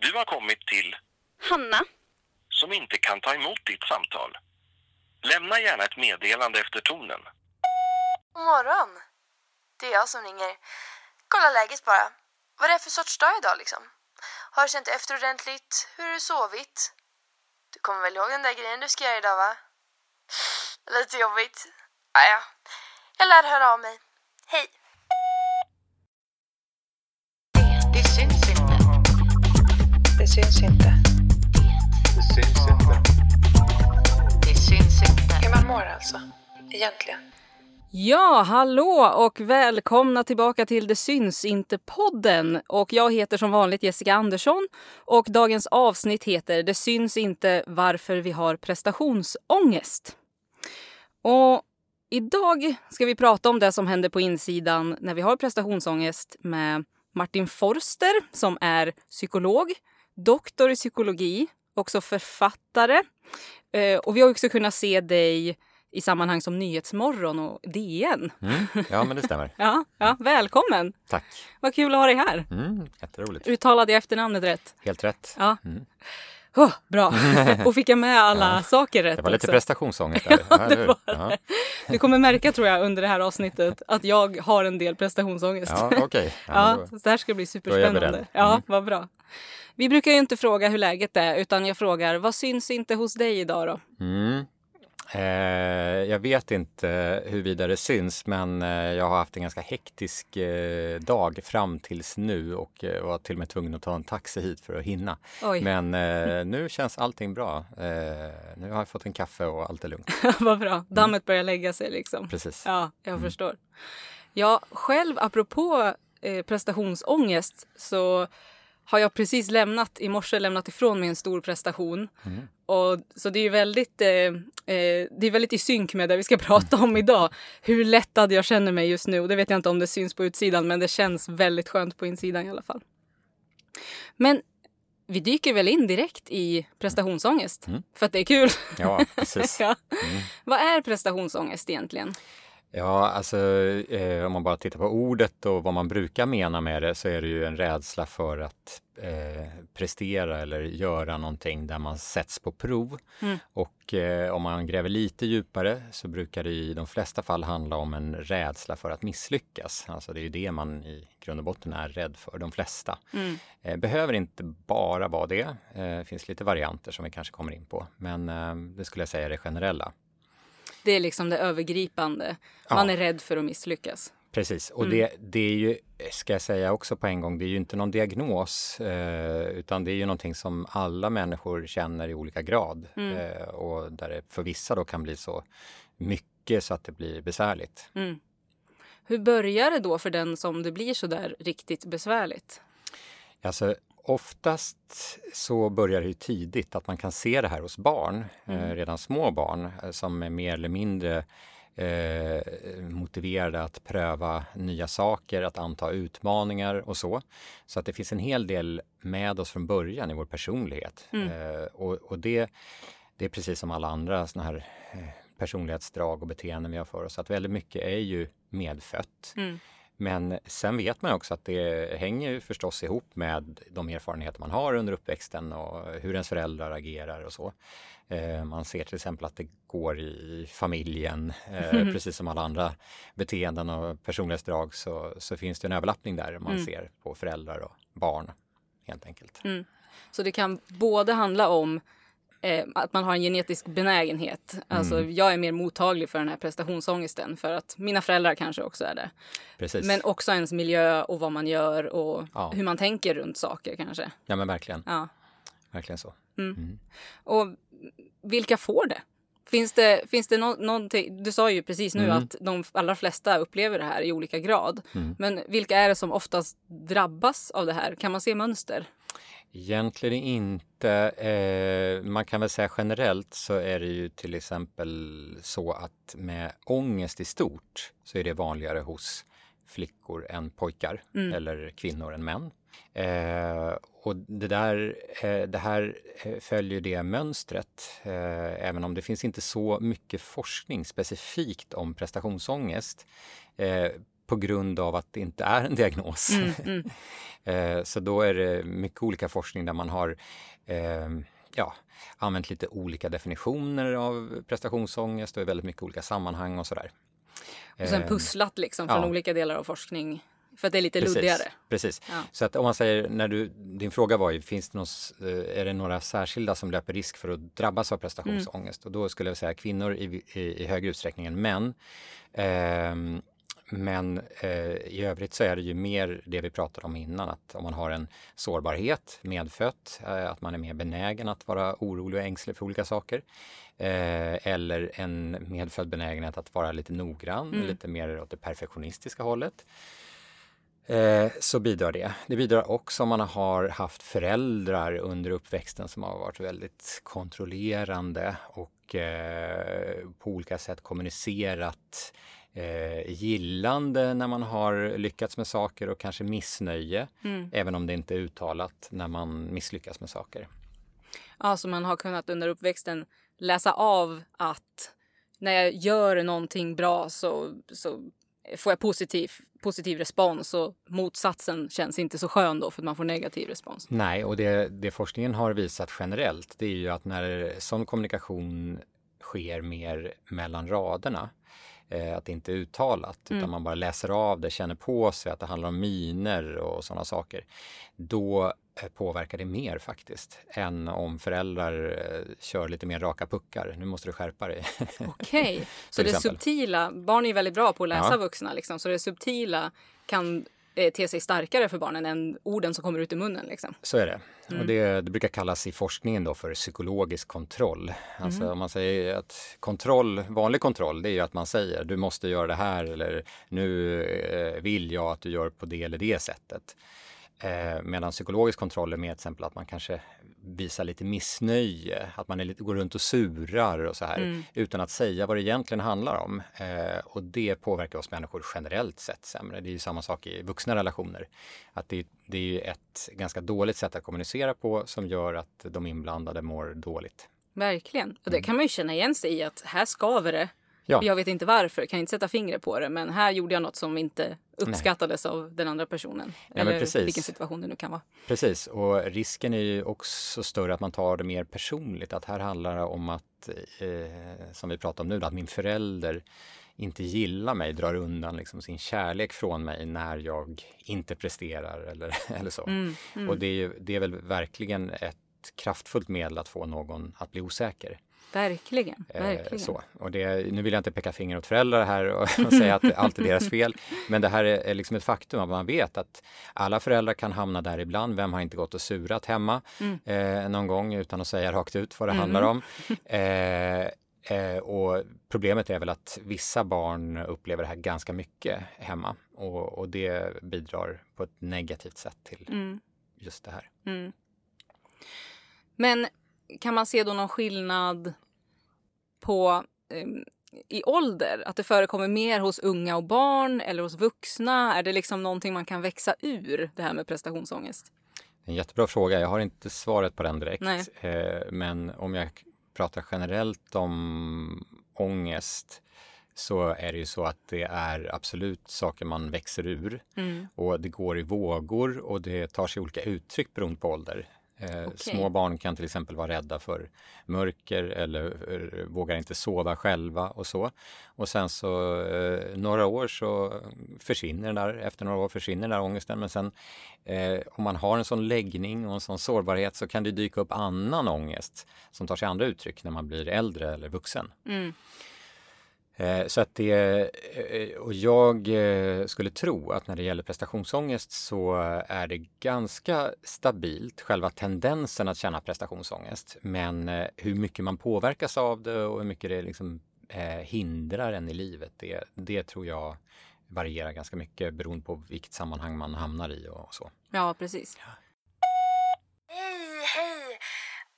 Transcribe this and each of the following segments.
Du har kommit till Hanna. som inte kan ta emot ditt samtal. Lämna gärna ett meddelande efter tonen. God morgon. Det är jag som ringer. Kolla läget bara. Vad är det för sorts dag idag liksom? Har du känt efter ordentligt? Hur har du sovit? Du kommer väl ihåg den där grejen du ska göra idag va? Lite jobbigt. Ah, ja. Jag lär höra av mig. Hej. Syns inte. Det syns inte. Det syns inte. Hur man mår alltså, egentligen. Ja, hallå och välkomna tillbaka till Det syns inte-podden. Och jag heter som vanligt Jessica Andersson och dagens avsnitt heter Det syns inte varför vi har prestationsångest. Och idag ska vi prata om det som händer på insidan när vi har prestationsångest med Martin Forster som är psykolog, doktor i psykologi, också författare. Eh, Och vi har också kunnat se dig i sammanhang som Nyhetsmorgon och DN. Mm. Ja, men det stämmer. Ja, ja, välkommen! Tack. Vad kul att ha dig här. Mm. Jätteroligt. Uttalade jag efternamnet rätt? Helt rätt. Ja. Mm. Oh, bra! Och fick jag med alla Ja. saker rätt Det var lite också. prestationsångest där. Ja, det var Ja, Du kommer märka tror jag under det här avsnittet att jag har en del prestationsångest. ja okej. Ja, Ja, då- så det här ska bli är jag superspännande. beredd. Ja, Mm. vad bra. Vi brukar ju inte fråga hur läget är utan jag frågar vad syns inte hos dig idag då? Mm. Eh, jag vet inte huruvida det syns, men eh, jag har haft en ganska hektisk eh, dag fram tills nu och eh, var till och med tvungen att ta en taxi hit för att hinna. Oj, Men eh, nu känns allting bra. Eh, nu har jag fått en kaffe och allt är lugnt. vad bra. Dammet börjar lägga sig liksom. Precis. Ja, jag Mm. förstår. Ja, själv apropå eh, prestationsångest så har jag precis lämnat, i morse lämnat ifrån mig en stor prestation. Mm. Och, så det är ju väldigt, eh, eh, det är väldigt i synk med det vi ska prata om idag. Hur lättad jag känner mig just nu. Och det vet jag inte om det syns på utsidan men det känns väldigt skönt på insidan i alla fall. Men vi dyker väl in direkt i prestationsångest. Mm. För att det är kul. Ja, precis. ja. Mm. Vad är prestationsångest egentligen? Ja, alltså eh, om man bara tittar på ordet och vad man brukar mena med det så är det ju en rädsla för att eh, prestera eller göra någonting där man sätts på prov. Mm. Och eh, om man gräver lite djupare så brukar det i de flesta fall handla om en rädsla för att misslyckas. Alltså det är ju det man i grund och botten är rädd för, de flesta. Mm. Eh, behöver inte bara vara det. Eh, Det finns lite varianter som vi kanske kommer in på, men eh, det skulle jag säga är det generella. Det är liksom det övergripande. Ja. Man är rädd för att misslyckas. Precis, och Mm. det, det är ju, ska jag säga också på en gång, det är ju inte någon diagnos eh, utan det är ju någonting som alla människor känner i olika grad Mm. eh, och där det för vissa då kan bli så mycket så att det blir besvärligt. Mm. Hur börjar det då för den som det blir så där riktigt besvärligt? Alltså oftast så börjar det ju tidigt att man kan se det här hos barn, Mm. eh, redan små barn eh, som är mer eller mindre eh, motiverade att pröva nya saker, att anta utmaningar och så. Så att det finns en hel del med oss från början i vår personlighet. Mm. Eh, och och det, det är precis som alla andra såna här eh, personlighetsdrag och beteenden vi har för oss, att väldigt mycket är ju medfött. Mm. Men sen vet man också att det hänger ju förstås ihop med de erfarenheter man har under uppväxten och hur ens föräldrar agerar och så. Eh, Man ser till exempel att det går i familjen, Mm. precis som alla andra beteenden och personlighetsdrag så, så finns det en överlappning där man Mm. ser på föräldrar och barn helt enkelt. Mm. Så det kan både handla om eh, att man har en genetisk benägenhet. Alltså Mm. jag är mer mottaglig för den här prestationsångesten för att mina föräldrar kanske också är det. Precis. Men också ens miljö och vad man gör och Ja. hur man tänker runt saker kanske. Ja men verkligen, Ja. verkligen så. Mm. Mm. Och vilka får det? Finns det, finns det nå någonting, du sa ju precis nu Mm. att de allra flesta upplever det här i olika grad. Mm. Men vilka är det som oftast drabbas av det här? Kan man se mönster? Egentligen inte. Eh, man kan väl säga generellt så är det ju till exempel så att med ångest i stort så är det vanligare hos flickor än pojkar Mm. eller kvinnor än män. Eh, och det, där, eh, det här eh, följer det mönstret, eh, även om det finns inte så mycket forskning specifikt om prestationsångest. På grund av att det inte är en diagnos. Mm, mm. Eh, Så då är det mycket olika forskning där man har eh, ja, använt lite olika definitioner av prestationsångest och i väldigt mycket olika sammanhang och sådär. Och sen Eh, pusslat liksom från ja. olika delar av forskning. För att det är lite Precis, luddigare. precis. Ja. Så att om man säger, när du, din fråga var ju, finns det någon, eh, är det några särskilda som löper risk för att drabbas av prestationsångest? Och då skulle jag säga kvinnor i, i, i högre utsträckning än män. Ehm, men eh, i övrigt så är det ju mer det vi pratade om innan, att om man har en sårbarhet medfött, eh, att man är mer benägen att vara orolig och ängslig för olika saker. Eh, eller en medfödd benägenhet att vara lite noggrann, Mm. lite mer åt det perfektionistiska hållet. Eh, så bidrar det. Det bidrar också om man har haft föräldrar under uppväxten som har varit väldigt kontrollerande och eh, på olika sätt kommunicerat eh, gillande när man har lyckats med saker och kanske missnöje, Mm. även om det inte är uttalat när man misslyckas med saker. Ja, så man har kunnat under uppväxten läsa av att när jag gör någonting bra så, så får jag positiv, positiv respons och motsatsen känns inte så skön då för att man får negativ respons. Nej, och det, det forskningen har visat generellt det är ju att när sån kommunikation sker mer mellan raderna, eh, att det inte är uttalat utan man bara läser av det, känner på sig att det handlar om miner och sådana saker, då eh, påverkar det mer faktiskt än om föräldrar eh, kör lite mer raka puckar. Nu måste du skärpa dig. Okej, så Till det exempel. subtila, barn är väldigt bra på att läsa Ja. vuxna liksom, så det subtila kan eh, te sig starkare för barnen än orden som kommer ut i munnen liksom. Så är det. Och det, det brukar kallas i forskningen då för psykologisk kontroll. Alltså om man säger att kontroll, vanlig kontroll, det är ju att man säger du måste göra det här eller nu eh, vill jag att du gör på det eller det sättet. Eh, medan psykologisk kontroll är mer till exempel att man kanske visar lite missnöje, att man är lite, går runt och surar och så här utan att säga vad det egentligen handlar om. Eh, och det påverkar oss människor generellt sett sämre. Det är ju samma sak i vuxna relationer. Att det, det är ju ett ganska dåligt sätt att kommunicera på som gör att de inblandade mår dåligt. Verkligen. Och det kan man ju känna igen sig i att här skaver det. Mm. Ja. Jag vet inte varför, kan inte sätta fingret på det, men här gjorde jag något som inte uppskattades av den andra personen. men Eller precis. vilken situation det nu kan vara. Precis, och risken är ju också större att man tar det mer personligt. Att här handlar det om att, eh, som vi pratar om nu, att min förälder inte gillar mig, drar undan liksom sin kärlek från mig när jag inte presterar eller, eller så. Och det är, ju, det är väl verkligen ett kraftfullt medel att få någon att bli osäker. Verkligen, Eh, verkligen. Så. Och det, nu vill jag inte peka finger åt föräldrar här och, och säga att allt är deras fel. Men det här är, liksom ett faktum att man vet att alla föräldrar kan hamna där ibland. Vem har inte gått och surat hemma Mm. eh, någon gång utan att säga rakt ut vad det handlar om? Eh, eh, och problemet är väl att vissa barn upplever det här ganska mycket hemma och, och det bidrar på ett negativt sätt till Mm, just det här. mm. Men kan man se då någon skillnad på ehm, i ålder? Att det förekommer mer hos unga och barn eller hos vuxna? Är det liksom någonting man kan växa ur det här med prestationsångest? En jättebra fråga. Jag har inte svaret på den direkt. Eh, men om jag pratar generellt om ångest så är det ju så att det är absolut saker man växer ur. Mm. Och det går i vågor och det tar sig olika uttryck beroende på ålder. Eh, Små barn kan till exempel vara rädda för mörker eller eh, vågar inte sova själva och så. Och sen så eh, några år så försvinner där, efter några år försvinner den där ångesten. Men sen eh, om man har en sån läggning och en sån sårbarhet så kan det dyka upp annan ångest som tar sig andra uttryck när man blir äldre eller vuxen. Mm. Eh, Så att det, eh, och jag eh, skulle tro att när det gäller prestationsångest så är det ganska stabilt, själva tendensen att känna prestationsångest. Men hur mycket man påverkas av det och hur mycket det liksom hindrar en i livet, det, det tror jag varierar ganska mycket beroende på vilket sammanhang man hamnar i och så. Ja, precis. Hej, hej!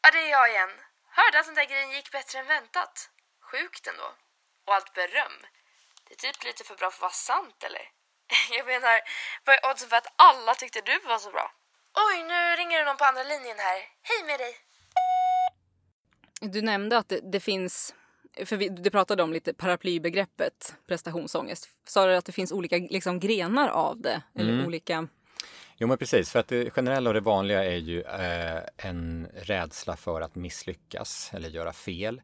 Ja, det är jag igen. Hörde att den där grejen gick bättre än väntat. Sjukt ändå. Och allt beröm. Det är typ lite för bra för att vara sant, eller? Jag menar, vad är oddsen för att alla tyckte du var så bra? Oj, nu ringer det någon på andra linjen här. Hej med dig! Du nämnde att det, det finns för vi, du pratade om lite paraplybegreppet prestationsångest. Sa du att det finns olika liksom, grenar av det? Eller Mm. olika... Jo men precis, för att det generella och det vanliga är ju eh, en rädsla för att misslyckas eller göra fel.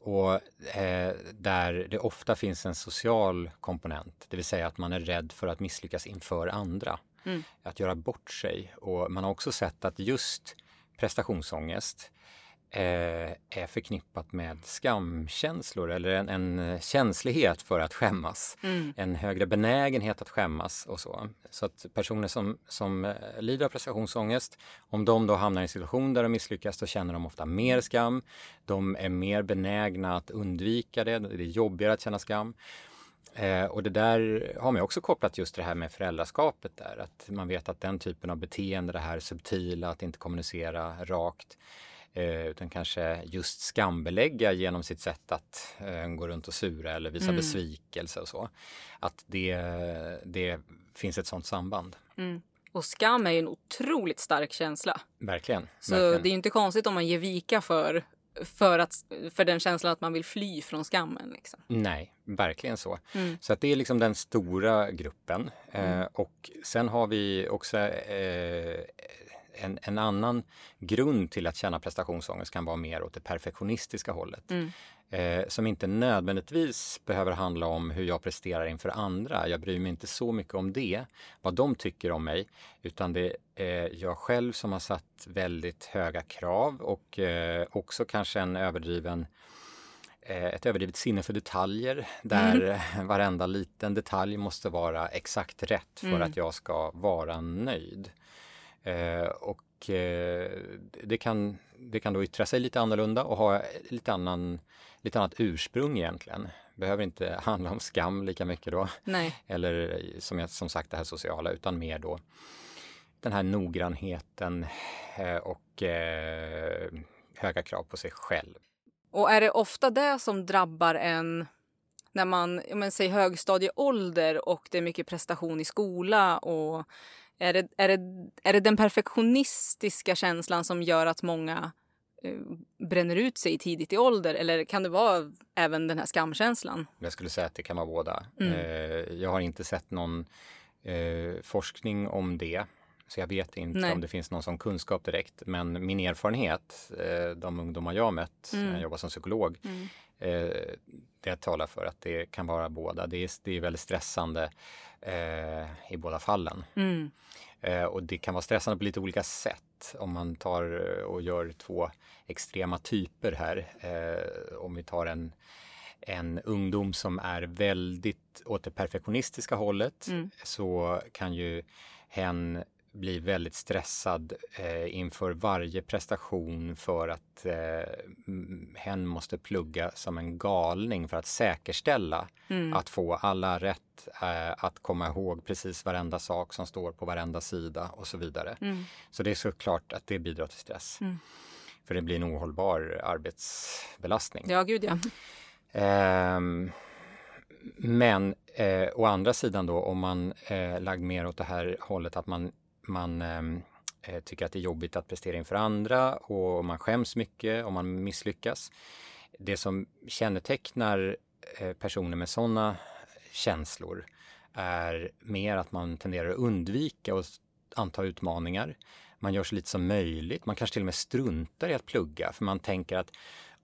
Och eh, där det ofta finns en social komponent, det vill säga att man är rädd för att misslyckas inför andra. Mm. Att göra bort sig. Och man har också sett att just prestationsångest är förknippat med skamkänslor eller en, en känslighet för att skämmas. Mm. En högre benägenhet att skämmas och så. Så att personer som, som eh, lider av prestationsångest, om de då hamnar i en situation där de misslyckas, då känner de ofta mer skam. De är mer benägna att undvika det, det är jobbigare att känna skam. Eh, och det där har man också kopplat just det här med föräldraskapet där, att man vet att den typen av beteende, det här subtila, att inte kommunicera rakt, eh, utan kanske just skambelägga genom sitt sätt att eh, gå runt och sura eller visa Mm. besvikelse och så. Att det, det finns ett sådant samband. Mm. Och skam är ju en otroligt stark känsla. Verkligen. Så verkligen. det är ju inte konstigt om man ger vika för, för, att, för den känslan att man vill fly från skammen. Liksom. Nej, verkligen så. Mm. Så att det är liksom den stora gruppen. Mm. Eh, och sen har vi också eh, en, en annan grund till att känna prestationsångest kan vara mer åt det perfektionistiska hållet. Mm. Eh, som inte nödvändigtvis behöver handla om hur jag presterar inför andra. Jag bryr mig inte så mycket om det, vad de tycker om mig, utan det är jag själv som har satt väldigt höga krav och eh, också kanske en överdriven eh, ett överdrivet sinne för detaljer där mm. varenda liten detalj måste vara exakt rätt för Mm. att jag ska vara nöjd. Eh, och eh, det, kan, det kan då yttra sig lite annorlunda och ha lite, annan, lite annat ursprung egentligen. Behöver inte handla om skam lika mycket då, Nej. eller som, jag, som sagt det här sociala, utan mer då den här noggrannheten eh, och eh, höga krav på sig själv. Och är det ofta det som drabbar en när man, men säg högstadieålder och det är mycket prestation i skola och är det, är det, är det den perfektionistiska känslan som gör att många eh, bränner ut sig tidigt i ålder eller kan det vara även den här skamkänslan? Jag skulle säga att det kan vara båda. Mm. Eh, jag har inte sett någon eh, forskning om det. Så jag vet inte Nej. om det finns någon sån kunskap direkt. Men min erfarenhet, de ungdomar jag har mött Mm. när jag jobbar som psykolog, Mm. Eh, det talar för att det kan vara båda. Det är, det är väldigt stressande eh, i båda fallen. Mm. Eh, och det kan vara stressande på lite olika sätt om man tar eh, och gör två extrema typer här. Eh, om vi tar en, en ungdom som är väldigt åt det perfektionistiska hållet Mm. så kan ju hen bli väldigt stressad eh, inför varje prestation för att eh, hen måste plugga som en galning för att säkerställa Mm. att få alla rätt, eh, att komma ihåg precis varenda sak som står på varenda sida och så vidare. Mm. Så det är såklart att det bidrar till stress. Mm. För det blir en ohållbar arbetsbelastning. Ja, gud ja. Ehm, men eh, å andra sidan då om man eh, lagd mer åt det här hållet att man, man ehm, eh, tycker att det är jobbigt att prestera inför andra och man skäms mycket om man misslyckas. Det som kännetecknar eh, personer med sådana känslor är mer att man tenderar att undvika att anta utmaningar. Man gör så lite som möjligt. Man kanske till och med struntar i att plugga för man tänker att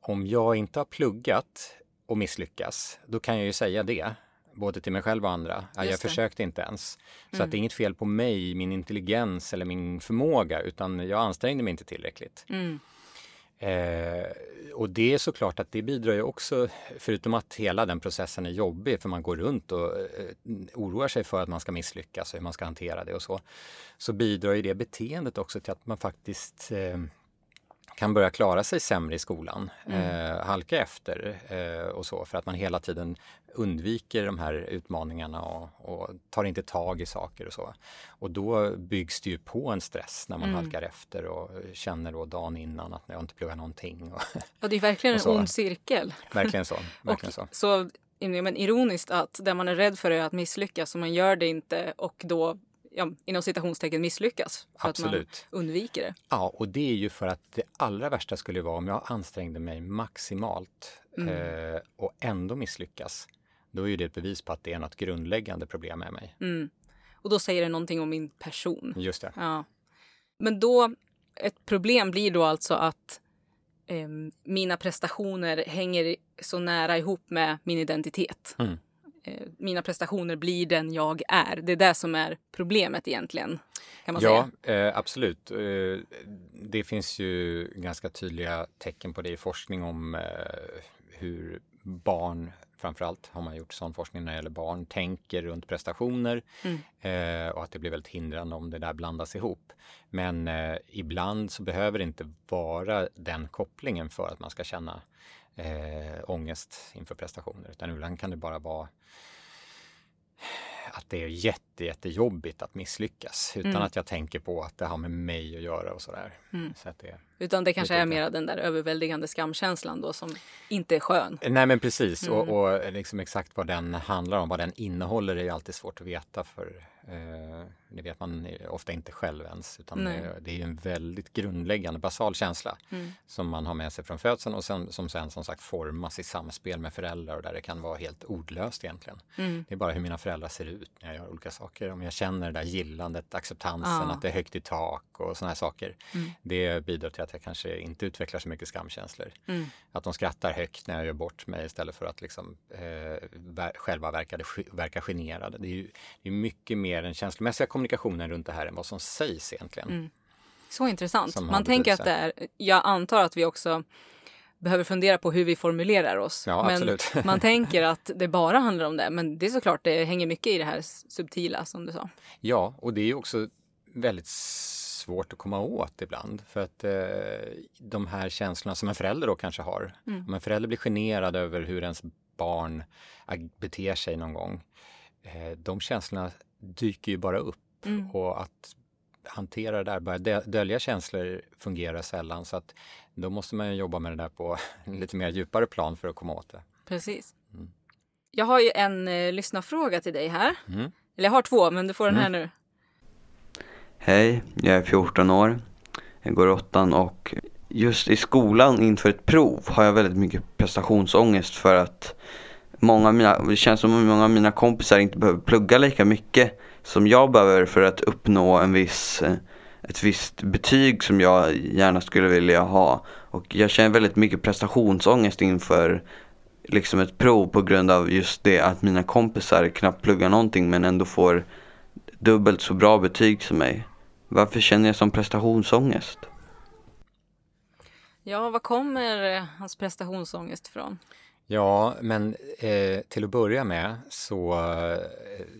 om jag inte har pluggat och misslyckas, då kan jag ju säga det. Både till mig själv och andra. Ja, jag försökte inte ens. Så Mm. att det är inget fel på mig, min intelligens eller min förmåga, utan jag ansträngde mig inte tillräckligt. Mm. Eh, och det är såklart att det bidrar ju också, förutom att hela den processen är jobbig, för man går runt och eh, oroar sig för att man ska misslyckas och hur man ska hantera det och så, så bidrar ju det beteendet också till att man faktiskt eh, kan börja klara sig sämre i skolan, eh, halka efter eh, och så, för att man hela tiden undviker de här utmaningarna och, och tar inte tag i saker och så. Och då byggs det ju på en stress när man Mm. halkar efter och känner då dagen innan att jag inte pluggar någonting. Och, Och det är verkligen en ond cirkel. verkligen så. Verkligen och så. så men ironiskt att det man är rädd för är att misslyckas och man gör det inte och då ja, inom citationstecken misslyckas. För Absolut. att man undviker det. Ja, och det är ju för att det allra värsta skulle vara om jag ansträngde mig maximalt eh, och ändå misslyckas. Då är ju det ett bevis på att det är något grundläggande problem med mig. Mm. Och då säger det någonting om min person. Just det. Ja. Men då, ett problem blir då alltså att em, mina prestationer hänger så nära ihop med min identitet. Mm. Eh, mina prestationer blir den jag är. Det är det som är problemet egentligen. Kan man Ja, säga. eh, absolut. Eh, det finns ju ganska tydliga tecken på det i forskning om eh, hur barn, framförallt har man gjort sån forskning när det gäller barn, tänker runt prestationer eh, och att det blir väldigt hindrande om det där blandas ihop. Men eh, ibland så behöver det inte vara den kopplingen för att man ska känna eh, ångest inför prestationer, utan ibland kan det bara vara att det är jätte, jättejobbigt att misslyckas utan Mm. att jag tänker på att det har med mig att göra och sådär. Mm. Så att det, Utan det kanske är mer den där överväldigande skamkänslan då som inte är skön. Nej men precis Mm. och, och liksom exakt vad den handlar om, vad den innehåller är ju alltid svårt att veta för eh, det vet man ofta inte själv ens utan det, det är en väldigt grundläggande basal känsla Mm. som man har med sig från födseln och sen, som sen som sagt formas i samspel med föräldrar och där det kan vara helt ordlöst egentligen. Mm. Det är bara hur mina föräldrar ser ut när jag gör olika saker. Om jag känner det där gillandet, acceptansen, Ja. att det är högt i tak och sådana här saker. Mm. Det bidrar till att jag kanske inte utvecklar så mycket skamkänslor. Mm. Att de skrattar högt när jag gör bort mig istället för att liksom, eh, själva verkade, verka generade. Det är ju det är mycket mer den känslomässiga kommunikationen runt det här än vad som sägs egentligen. Mm. Så intressant. Som Man tänker att det är, jag antar att vi också behöver fundera på hur vi formulerar oss. Ja, men man tänker att det bara handlar om det. Men det är såklart, det hänger mycket i det här subtila som du sa. Ja, och det är också väldigt svårt att komma åt ibland. För att eh, de här känslorna som en förälder då kanske har. Mm. Om en förälder blir generad över hur ens barn beter sig någon gång. Eh, de känslorna dyker ju bara upp. Mm. Och att hantera det där, börja dö- dölja känslor fungerar sällan. Så att då måste man ju jobba med det där på lite mer djupare plan för att komma åt det. Precis. Mm. Jag har ju en eh, lyssnarfråga till dig här. Mm. Eller jag har två, men du får den här nu. Hej, jag är 14 år. Jag går åttan och just i skolan inför ett prov har jag väldigt mycket prestationsångest för att många av mina, det känns som att många av mina kompisar inte behöver plugga lika mycket som jag behöver för att uppnå en viss, eh, ett visst betyg som jag gärna skulle vilja ha. Och jag känner väldigt mycket prestationsångest inför liksom ett prov på grund av just det att mina kompisar knappt pluggar någonting men ändå får dubbelt så bra betyg som mig. Varför känner jag som prestationsångest? Ja, var kommer hans prestationsångest ifrån? Ja, men eh, till att börja med så eh,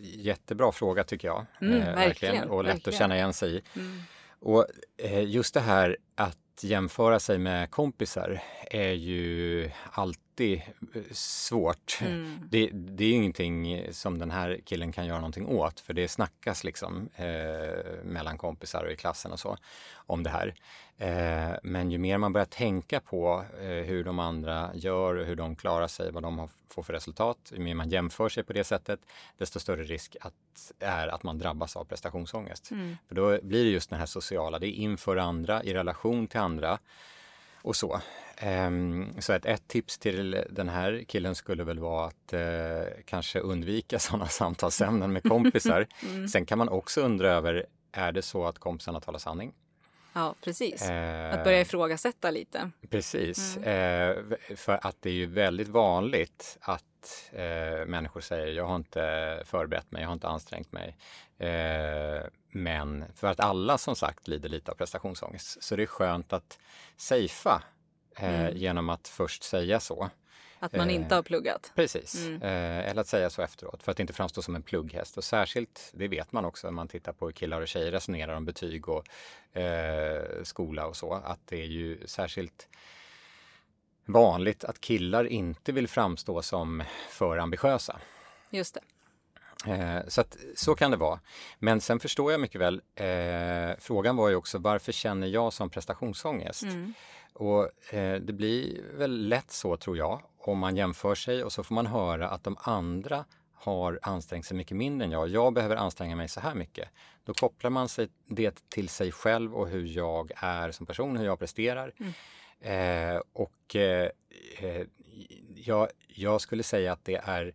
jättebra fråga tycker jag. Mm, eh, verkligen, Och lätt verkligen. att känna igen sig i. Mm. Och eh, just det här att jämföra sig med kompisar är ju alltid eh, svårt. Mm. Det, det är ju ingenting som den här killen kan göra någonting åt för det snackas liksom eh, mellan kompisar och i klassen och så om det här. Eh, men ju mer man börjar tänka på eh, hur de andra gör och hur de klarar sig, vad de har, får för resultat, ju mer man jämför sig på det sättet, desto större risk att, är att man drabbas av prestationsångest. Mm. För då blir det just den här sociala, det är inför andra, i relation till andra och så. Ehm, så att ett tips till den här killen skulle väl vara att eh, kanske undvika sådana samtalsämnen med kompisar. Mm. Sen kan man också undra över, är det så att kompisarna talar sanning? Ja, precis. Eh, Att börja ifrågasätta lite. Precis, Mm. eh, för att det är ju väldigt vanligt att eh, människor säger jag har inte förberett mig, jag har inte ansträngt mig. Eh, men för att alla som sagt lider lite av prestationsångest så det är skönt att safea eh, Mm. genom att först säga så. Att man Eh, inte har pluggat. Precis, Mm. eh, eller att säga så efteråt för att inte framstå som en plugghäst. Och särskilt, det vet man också när man tittar på hur killar och tjejer resonerar om betyg och eh, skola och så, att det är ju särskilt vanligt att killar inte vill framstå som för ambitiösa. Just det. Eh, så att, så kan det vara. Men sen förstår jag mycket väl, eh, frågan var ju också varför känner jag som prestationsångest? Mm. Och eh, det blir väl lätt så tror jag, om man jämför sig och så får man höra att de andra har ansträngt sig mycket mindre än jag. Jag behöver anstränga mig så här mycket. Då kopplar man sig det till sig själv och hur jag är som person, hur jag presterar. Eh, och eh, eh, jag, jag skulle säga att det är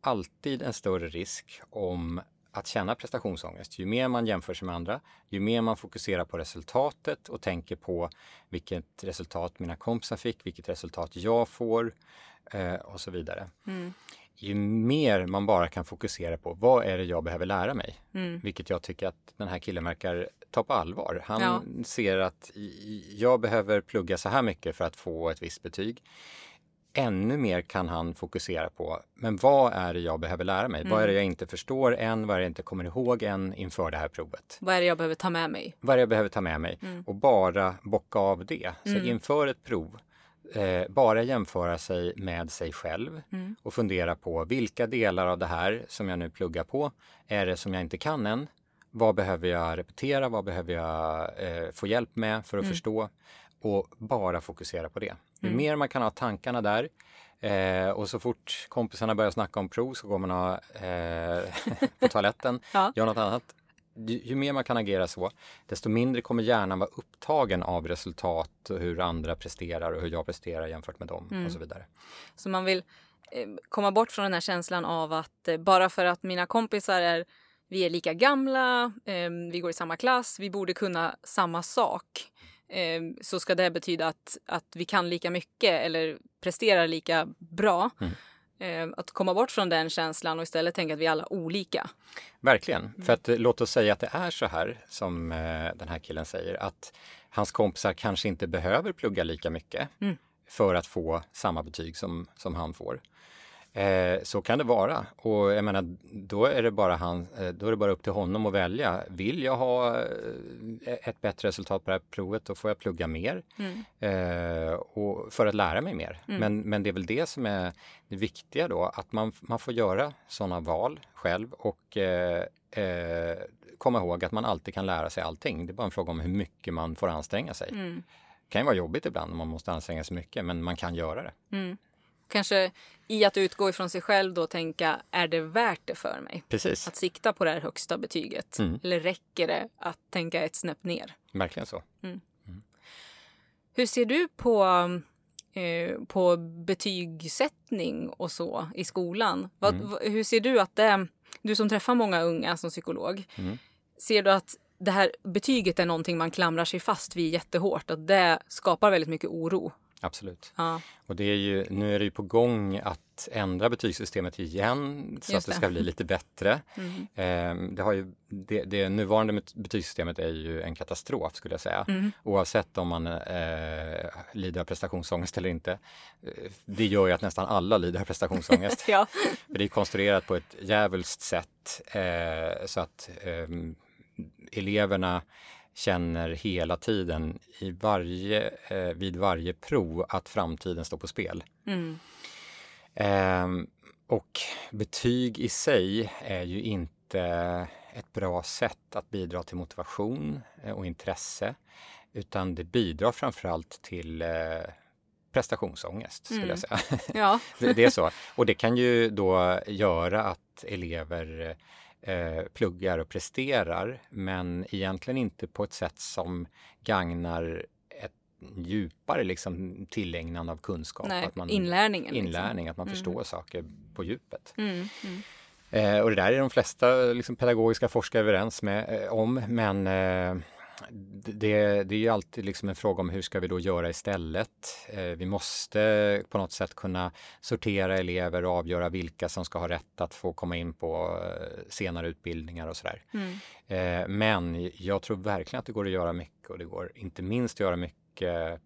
alltid en större risk om att känna prestationsångest. Ju mer man jämför sig med andra, ju mer man fokuserar på resultatet och tänker på vilket resultat mina kompisar fick, vilket resultat jag får eh, och så vidare. Ju mer man bara kan fokusera på vad är det jag behöver lära mig, vilket jag tycker att den här killen verkar ta på allvar. Han Ja. ser att jag behöver plugga så här mycket för att få ett visst betyg ännu mer kan han fokusera på, men vad är det jag behöver lära mig? Vad är det jag inte förstår än? Vad är det jag inte kommer ihåg än inför det här provet? Vad är det jag behöver ta med mig? Vad är det jag behöver ta med mig? Och bara bocka av det. Så inför ett prov, eh, bara jämföra sig med sig själv och fundera på vilka delar av det här som jag nu pluggar på är det som jag inte kan än? Vad behöver jag repetera? Vad behöver jag eh, få hjälp med för att förstå? Och bara fokusera på det. Ju mer man kan ha tankarna där eh, och så fort kompisarna börjar snacka om prov så går man och, eh, på toaletten, Ja. gör något annat. Ju, ju mer man kan agera så, desto mindre kommer hjärnan vara upptagen av resultat och hur andra presterar och hur jag presterar jämfört med dem och så vidare. Så man vill eh, komma bort från den här känslan av att eh, bara för att mina kompisar är vi är lika gamla, eh, vi går i samma klass, vi borde kunna samma sak. Eh, så ska det betyda att, att vi kan lika mycket eller presterar lika bra. Eh, att komma bort från den känslan och istället tänka att vi är alla olika. Verkligen. För att eh, låt oss säga att det är så här som eh, den här killen säger att hans kompisar kanske inte behöver plugga lika mycket för att få samma betyg som, som han får. Eh, så kan det vara och jag menar då är det bara han, eh, då är det bara upp till honom att välja. Vill jag ha eh, ett bättre resultat på det här provet då får jag plugga mer eh, och för att lära mig mer. Men, men det är väl det som är det viktiga då, att man, man får göra sådana val själv och eh, eh, komma ihåg att man alltid kan lära sig allting. Det är bara en fråga om hur mycket man får anstränga sig. Det kan ju vara jobbigt ibland om man måste anstränga sig mycket, men man kan göra det. Kanske i att utgå ifrån sig själv då tänka, är det värt det för mig? Precis, Att sikta på det här högsta betyget? Eller räcker det att tänka ett snäpp ner? verkligen så. Hur ser du på, eh, på betygssättning och så i skolan? Vad, Mm. hur ser du att det, du som träffar många unga som psykolog, Mm. ser du att det här betyget är någonting man klamrar sig fast vid jättehårt? Att det skapar väldigt mycket oro? Absolut. Ja. Och det är ju, nu är det ju på gång att ändra betygssystemet igen så Just att det ska bli lite bättre. Mm. Ehm, det, har ju, det, det nuvarande met- betygssystemet är ju en katastrof skulle jag säga. Oavsett om man eh, lider av prestationsångest eller inte. Eh, Det gör ju att nästan alla lider av prestationsångest. Ja. För det är konstruerat på ett djävulskt sätt eh, så att ehm, eleverna känner hela tiden i varje, eh, vid varje prov att framtiden står på spel. Mm. Ehm, och betyg i sig är ju inte ett bra sätt att bidra till motivation eh, och intresse utan det bidrar framförallt till eh, prestationsångest skulle jag säga. ja. det, det är så. Och det kan ju då göra att elever eh, pluggar och presterar men egentligen inte på ett sätt som gagnar ett djupare liksom, tillägnande av kunskap. Nej, att man, inlärningen. liksom. Inlärning, att man förstår saker på djupet. Mm. Mm. Eh, och det där är de flesta liksom, pedagogiska forskare överens med, eh, om, men eh, det, det är ju alltid liksom en fråga om hur ska vi då göra istället? Eh, vi måste på något sätt kunna sortera elever och avgöra vilka som ska ha rätt att få komma in på eh, senare utbildningar och sådär. Mm. Eh, men jag tror verkligen att det går att göra mycket och det går inte minst att göra mycket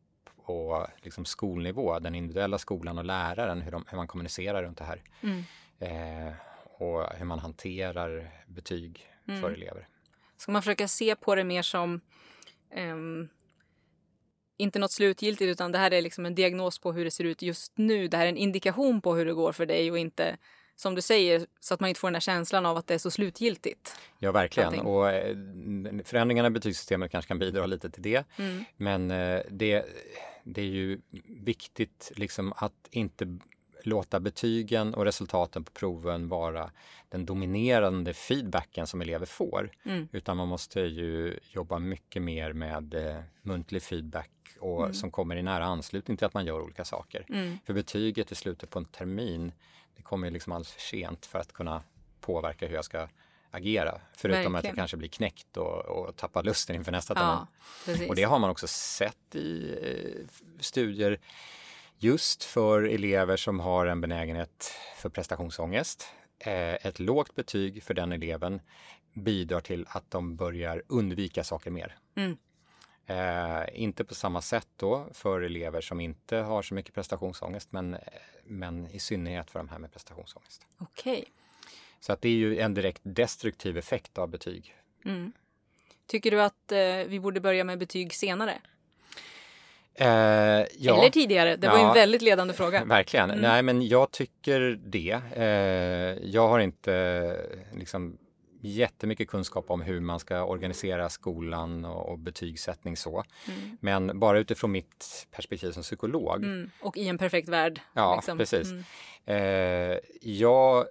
på liksom skolnivå, den individuella skolan och läraren, hur, de, hur man kommunicerar runt det här. Mm. Eh, och hur man hanterar betyg Mm. för elever. Ska man försöka se på det mer som ehm, inte något slutgiltigt utan det här är liksom en diagnos på hur det ser ut just nu. Det här är en indikation på hur det går för dig och inte som du säger så att man inte får den här känslan av att det är så slutgiltigt. Ja, verkligen. Allting. Och eh, förändringarna i betygssystemet kanske kan bidra lite till det. Men eh, det, det är ju viktigt liksom att inte låta betygen och resultaten på proven vara den dominerande feedbacken som elever får. Mm. Utan man måste ju jobba mycket mer med eh, muntlig feedback och som kommer i nära anslutning till att man gör olika saker. Mm. För betyget i slutet på en termin, det kommer ju liksom alldeles för sent för att kunna påverka hur jag ska agera. Förutom att Verkligen. jag kanske blir knäckt och, och tappar lusten inför nästa termin. Precis. Och det har man också sett i eh, studier just för elever som har en benägenhet för prestationsångest. Eh, ett lågt betyg för den eleven bidrar till att de börjar undvika saker mer. Mm. Eh, inte på samma sätt då för elever som inte har så mycket prestationsångest men, men i synnerhet för de här med prestationsångest. Okej. Så att det är ju en direkt destruktiv effekt av betyg. Mm. Tycker du att eh, vi borde börja med betyg senare? Eh, ja. Eller tidigare? Det var ju Ja. en väldigt ledande fråga. Verkligen. Mm. Nej, men jag tycker det. Eh, jag har inte liksom jättemycket kunskap om hur man ska organisera skolan och, och betygssättning så. Mm. Men bara utifrån mitt perspektiv som psykolog. Mm. Och i en perfekt värld. Ja, liksom. precis. Mm. Eh, jag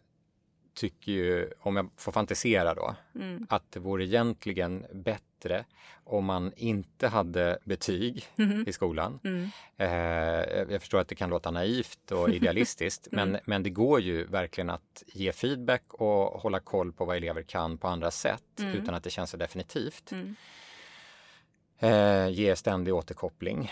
tycker ju, om jag får fantisera då, Mm. att det vore egentligen bättre om man inte hade betyg Mhm. i skolan. Mm. Eh, jag förstår att det kan låta naivt och idealistiskt, Mm. men, men det går ju verkligen att ge feedback och hålla koll på vad elever kan på andra sätt Mm. utan att det känns så definitivt. Mm. Eh, ge ständig återkoppling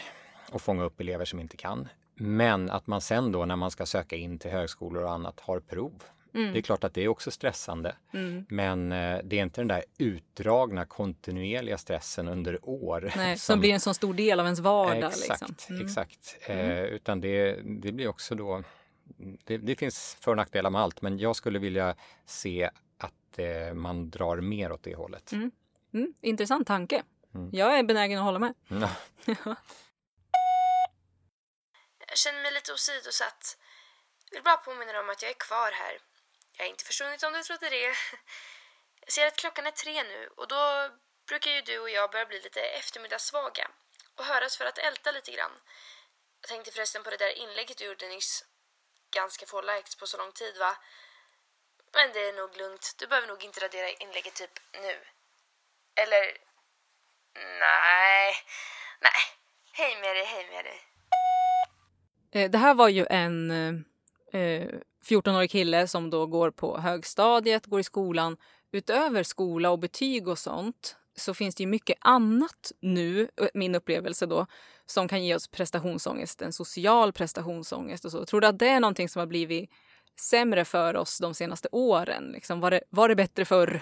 och fånga upp elever som inte kan. Men att man sen då när man ska söka in till högskolor och annat har prov. Mm. Det är klart att det är också stressande. Mm. Men eh, det är inte den där utdragna kontinuerliga stressen under år. Nej, som blir en så stor del av ens vardag. Exakt, liksom. Mm. exakt. Eh, utan det, det blir också då, det, det finns för och nackdelar med allt, men jag skulle vilja se att eh, man drar mer åt det hållet. Mm. Mm. Intressant tanke. Mm. Jag är benägen att hålla med. Ja. Jag känner mig lite åsidosatt. Vill bara påminna om att jag är kvar här. Jag har inte försvunnit om du trodde det. Jag ser att klockan är tre nu och då brukar ju du och jag börja bli lite eftermiddagssvaga och höras för att älta lite grann. Jag tänkte förresten på det där inlägget du gjorde nyss. Ganska få likes på så lång tid va? Men det är nog lugnt. Du behöver nog inte radera inlägget typ nu. Eller... Nej. Nej. Hej med dig, hej med dig. Eh, det här var ju en eh, eh, 14-årig kille som då går på högstadiet, går i skolan. Utöver skola och betyg och sånt så finns det ju mycket annat nu, eh, min upplevelse då, som kan ge oss prestationsångest, en social prestationsångest och så. Tror du att det är någonting som har blivit sämre för oss de senaste åren? Liksom, var, det, var det bättre förr?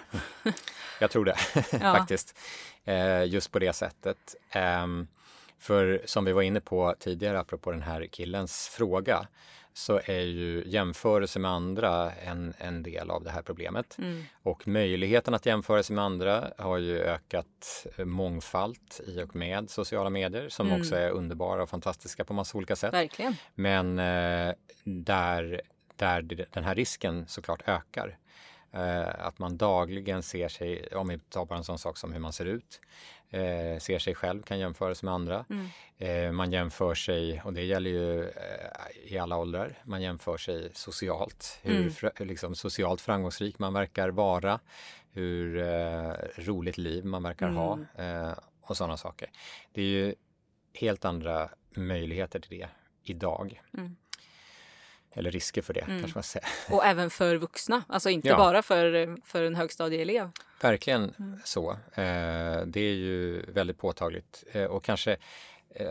Jag tror det faktiskt. Eh, just på det sättet. Ehm, för som vi var inne på tidigare, apropå den här killens fråga, så är ju jämförelse med andra en, en del av det här problemet. Mm. Och möjligheten att jämföra sig med andra har ju ökat eh, mångfalt i och med sociala medier som Mm. också är underbara och fantastiska på massa olika sätt. Verkligen. Men eh, där, där den här risken såklart ökar. Eh, att man dagligen ser sig, om vi tar bara en sån sak som hur man ser ut, eh, ser sig själv, kan jämföra sig med andra. Mm. Eh, man jämför sig, och det gäller ju eh, i alla åldrar, man jämför sig socialt. Hur Mm. fra- liksom, socialt framgångsrik man verkar vara, hur eh, roligt liv man verkar ha Mm. eh, och sådana saker. Det är ju helt andra möjligheter till det idag. Mm. Eller risker för det Mm. kanske man säger. Och även för vuxna, alltså inte Ja. bara för, för en högstadieelev. Verkligen Mm. så. Eh, det är ju väldigt påtagligt eh, och kanske eh,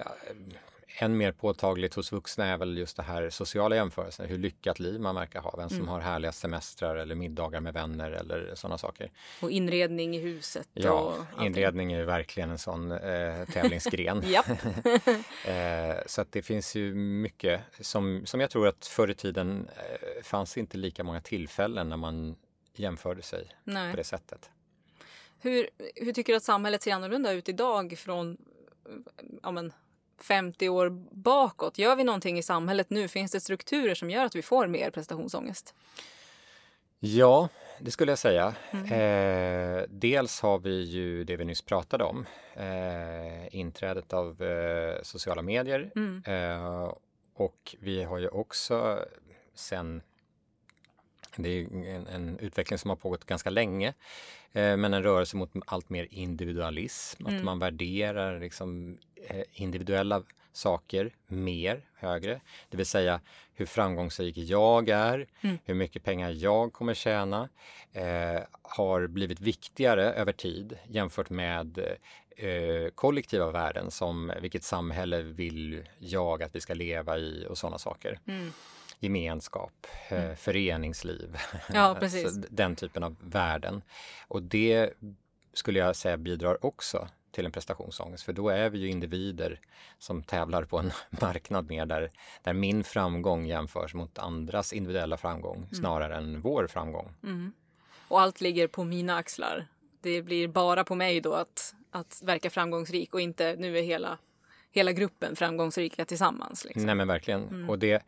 än mer påtagligt hos vuxna är väl just det här sociala jämförelsen, hur lyckat liv man verkar ha, vem som Mm. har härliga semestrar eller middagar med vänner eller sådana saker. Och inredning i huset. Ja, inredning är ju verkligen en sån eh, tävlingsgren. Eh, så att det finns ju mycket som, som jag tror att förr i tiden eh, fanns inte lika många tillfällen när man jämförde sig på Nej. det sättet. Hur, hur tycker du att samhället ser annorlunda ut idag från ja, men, 50 år bakåt? Gör vi någonting i samhället nu? Finns det strukturer som gör att vi får mer prestationsångest? Ja, det skulle jag säga. Mm. Eh, dels har vi ju det vi nyss pratade om, eh, inträdet av eh, sociala medier Mm. eh, och vi har ju också sen det är en, en utveckling som har pågått ganska länge, eh, men en rörelse mot allt mer individualism, att man värderar liksom, eh, individuella saker mer, högre. Det vill säga hur framgångsrik jag är, hur mycket pengar jag kommer tjäna, eh, har blivit viktigare över tid jämfört med eh, kollektiva värden som vilket samhälle vill jag att vi ska leva i och sådana saker. Gemenskap, eh, föreningsliv, Ja, precis. Så den typen av värden. Och det skulle jag säga bidrar också till en prestationsångest för då är vi ju individer som tävlar på en marknad mer där, där min framgång jämförs mot andras individuella framgång snarare än vår framgång. Och allt ligger på mina axlar. Det blir bara på mig då att, att verka framgångsrik och inte nu är hela, hela gruppen framgångsrika tillsammans. Liksom. Nej men verkligen. Och det,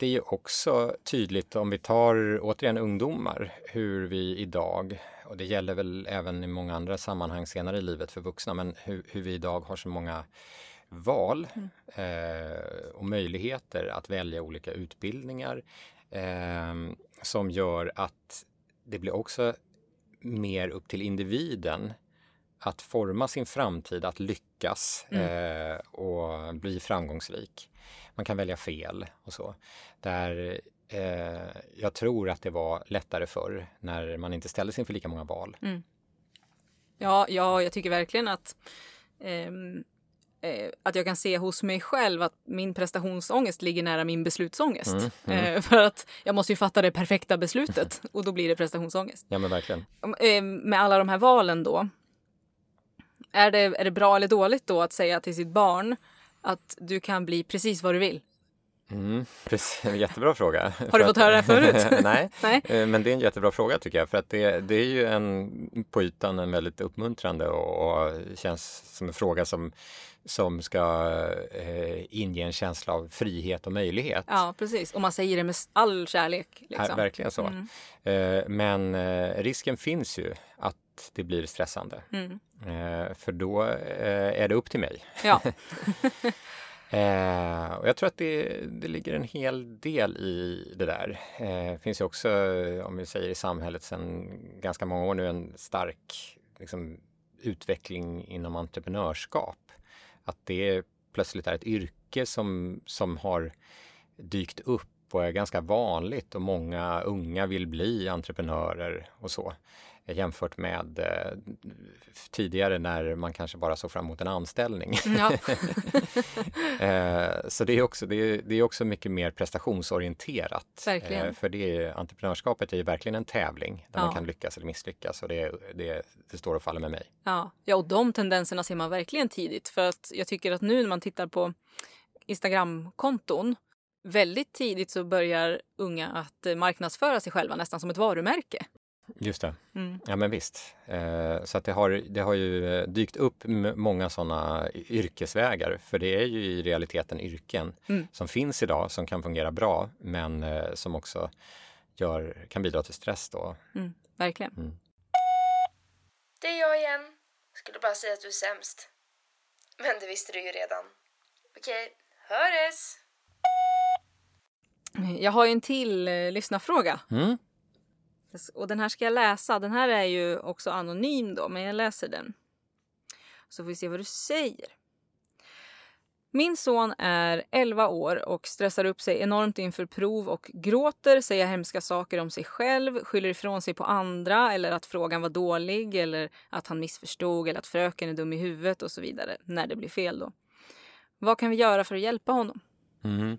det är ju också tydligt om vi tar återigen ungdomar hur vi idag, och det gäller väl även i många andra sammanhang senare i livet för vuxna, men hur, hur vi idag har så många val eh, och möjligheter att välja olika utbildningar eh, som gör att det blir också mer upp till individen att forma sin framtid, att lyckas eh, och bli framgångsrik. Man kan välja fel och så. Där eh, jag tror att det var lättare förr när man inte ställdes inför lika många val. Ja, ja, jag tycker verkligen att, ehm, eh, att jag kan se hos mig själv att min prestationsångest ligger nära min beslutsångest. Eh, för att jag måste ju fatta det perfekta beslutet och då blir det prestationsångest. Ja men verkligen. Eh, med alla de här valen då. Är det, är det bra eller dåligt då att säga till sitt barn att du kan bli precis vad du vill? Mm, precis, jättebra fråga. Har du fått höra det förut? Nej, Nej. eh, men det är en jättebra fråga tycker jag. För att det, det är ju en, på ytan en väldigt uppmuntrande och, och känns som en fråga som, som ska eh, inge en känsla av frihet och möjlighet. Ja, precis. Och man säger det med all kärlek. Liksom. verkligen så. Eh, men eh, risken finns ju att det blir stressande. Mm. Eh, för då eh, är det upp till mig. Ja. Eh, och jag tror att det, det ligger en hel del i det där. Eh, finns ju också, om vi säger i samhället sedan ganska många år nu, en stark liksom, utveckling inom entreprenörskap. Att det plötsligt är ett yrke som, som har dykt upp och är ganska vanligt och många unga vill bli entreprenörer och så. Jämfört med eh, tidigare när man kanske bara såg fram emot en anställning. ja. Eh, så det är, också, det, är, det är också mycket mer prestationsorienterat. Verkligen. Eh, för det är, entreprenörskapet är ju verkligen en tävling där Ja. man kan lyckas eller misslyckas och det, det, det står och faller med mig. Ja. ja, och de tendenserna ser man verkligen tidigt. För att jag tycker att nu när man tittar på Instagramkonton väldigt tidigt så börjar unga att eh, marknadsföra sig själva nästan som ett varumärke. Just det. Mm. Ja men visst. Eh, så att det, har, det har ju eh, dykt upp många sådana yrkesvägar. För det är ju i realiteten yrken Mm. som finns idag som kan fungera bra men eh, som också gör, kan bidra till stress då. Mm. Verkligen. Det är jag igen. Skulle bara säga att du är sämst. Men det visste du ju redan. Okej, höres! Jag har ju en till eh, lyssnarfråga. Mm. Och den här ska jag läsa. Den här är ju också anonym då, men jag läser den. Så får vi se vad du säger. Min son är 11 år och stressar upp sig enormt inför prov och gråter, säger hemska saker om sig själv, skyller ifrån sig på andra eller att frågan var dålig eller att han missförstod eller att fröken är dum i huvudet och så vidare när det blir fel då. Vad kan vi göra för att hjälpa honom? Mm.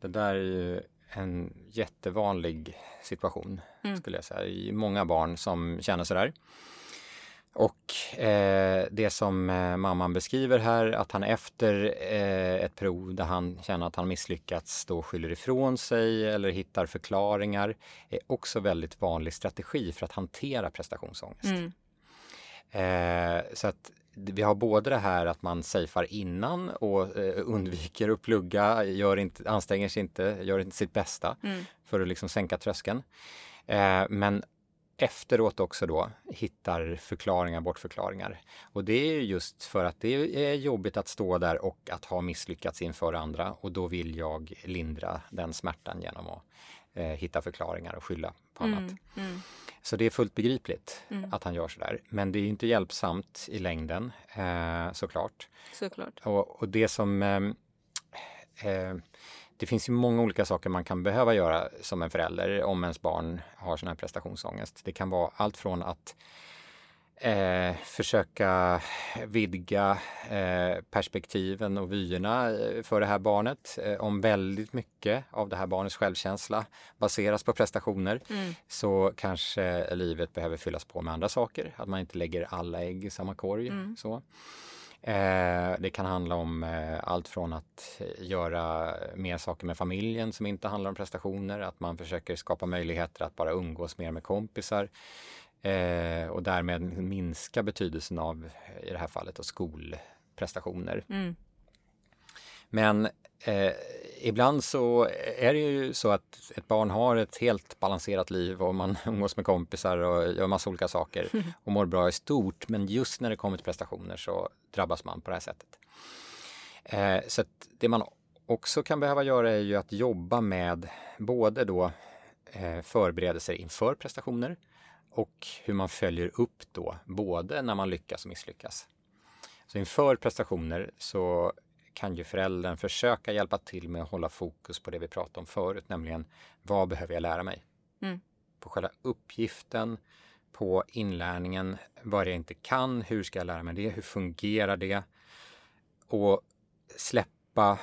Det där är ju en jättevanlig situation skulle jag säga. I många barn som känner sådär. Och eh, det som eh, mamman beskriver här, att han efter eh, ett prov där han känner att han misslyckats då skyller ifrån sig eller hittar förklaringar, är också väldigt vanlig strategi för att hantera prestationsångest. Mm. Eh, så att vi har både det här att man safear innan och eh, undviker att plugga, gör inte, anstränger sig inte, gör inte sitt bästa Mm. för att liksom sänka tröskeln. Eh, men efteråt också då hittar förklaringar, bortförklaringar. Och det är just för att det är jobbigt att stå där och att ha misslyckats inför andra och då vill jag lindra den smärtan genom att eh, hitta förklaringar och skylla på annat. Mm, mm, Så det är fullt begripligt Mm. att han gör sådär. Men det är inte hjälpsamt i längden eh, såklart. såklart. Och, och det som ehm, eh, det finns ju många olika saker man kan behöva göra som en förälder om ens barn har sån här prestationsångest. Det kan vara allt från att eh, försöka vidga eh, perspektiven och vyerna eh, för det här barnet. Eh, om väldigt mycket av det här barnets självkänsla baseras på prestationer Mm. så kanske livet behöver fyllas på med andra saker. Att man inte lägger alla ägg i samma korg. Mm. Så. Eh, det kan handla om eh, allt från att göra mer saker med familjen som inte handlar om prestationer, att man försöker skapa möjligheter att bara umgås mer med kompisar eh, och därmed minska betydelsen av, i det här fallet, då, skolprestationer. Mm. Men eh, ibland så är det ju så att ett barn har ett helt balanserat liv och man umgås med kompisar och gör massa olika saker och mår bra i stort. Men just när det kommer till prestationer så drabbas man på det här sättet. Eh, så det man också kan behöva göra är ju att jobba med både då eh, förberedelser inför prestationer och hur man följer upp då, både när man lyckas och misslyckas. Så inför prestationer så kan ju föräldern försöka hjälpa till med att hålla fokus på det vi pratade om förut, nämligen vad behöver jag lära mig? Mm. På själva uppgiften, på inlärningen, vad jag inte kan, hur ska jag lära mig det, hur fungerar det? Och släppa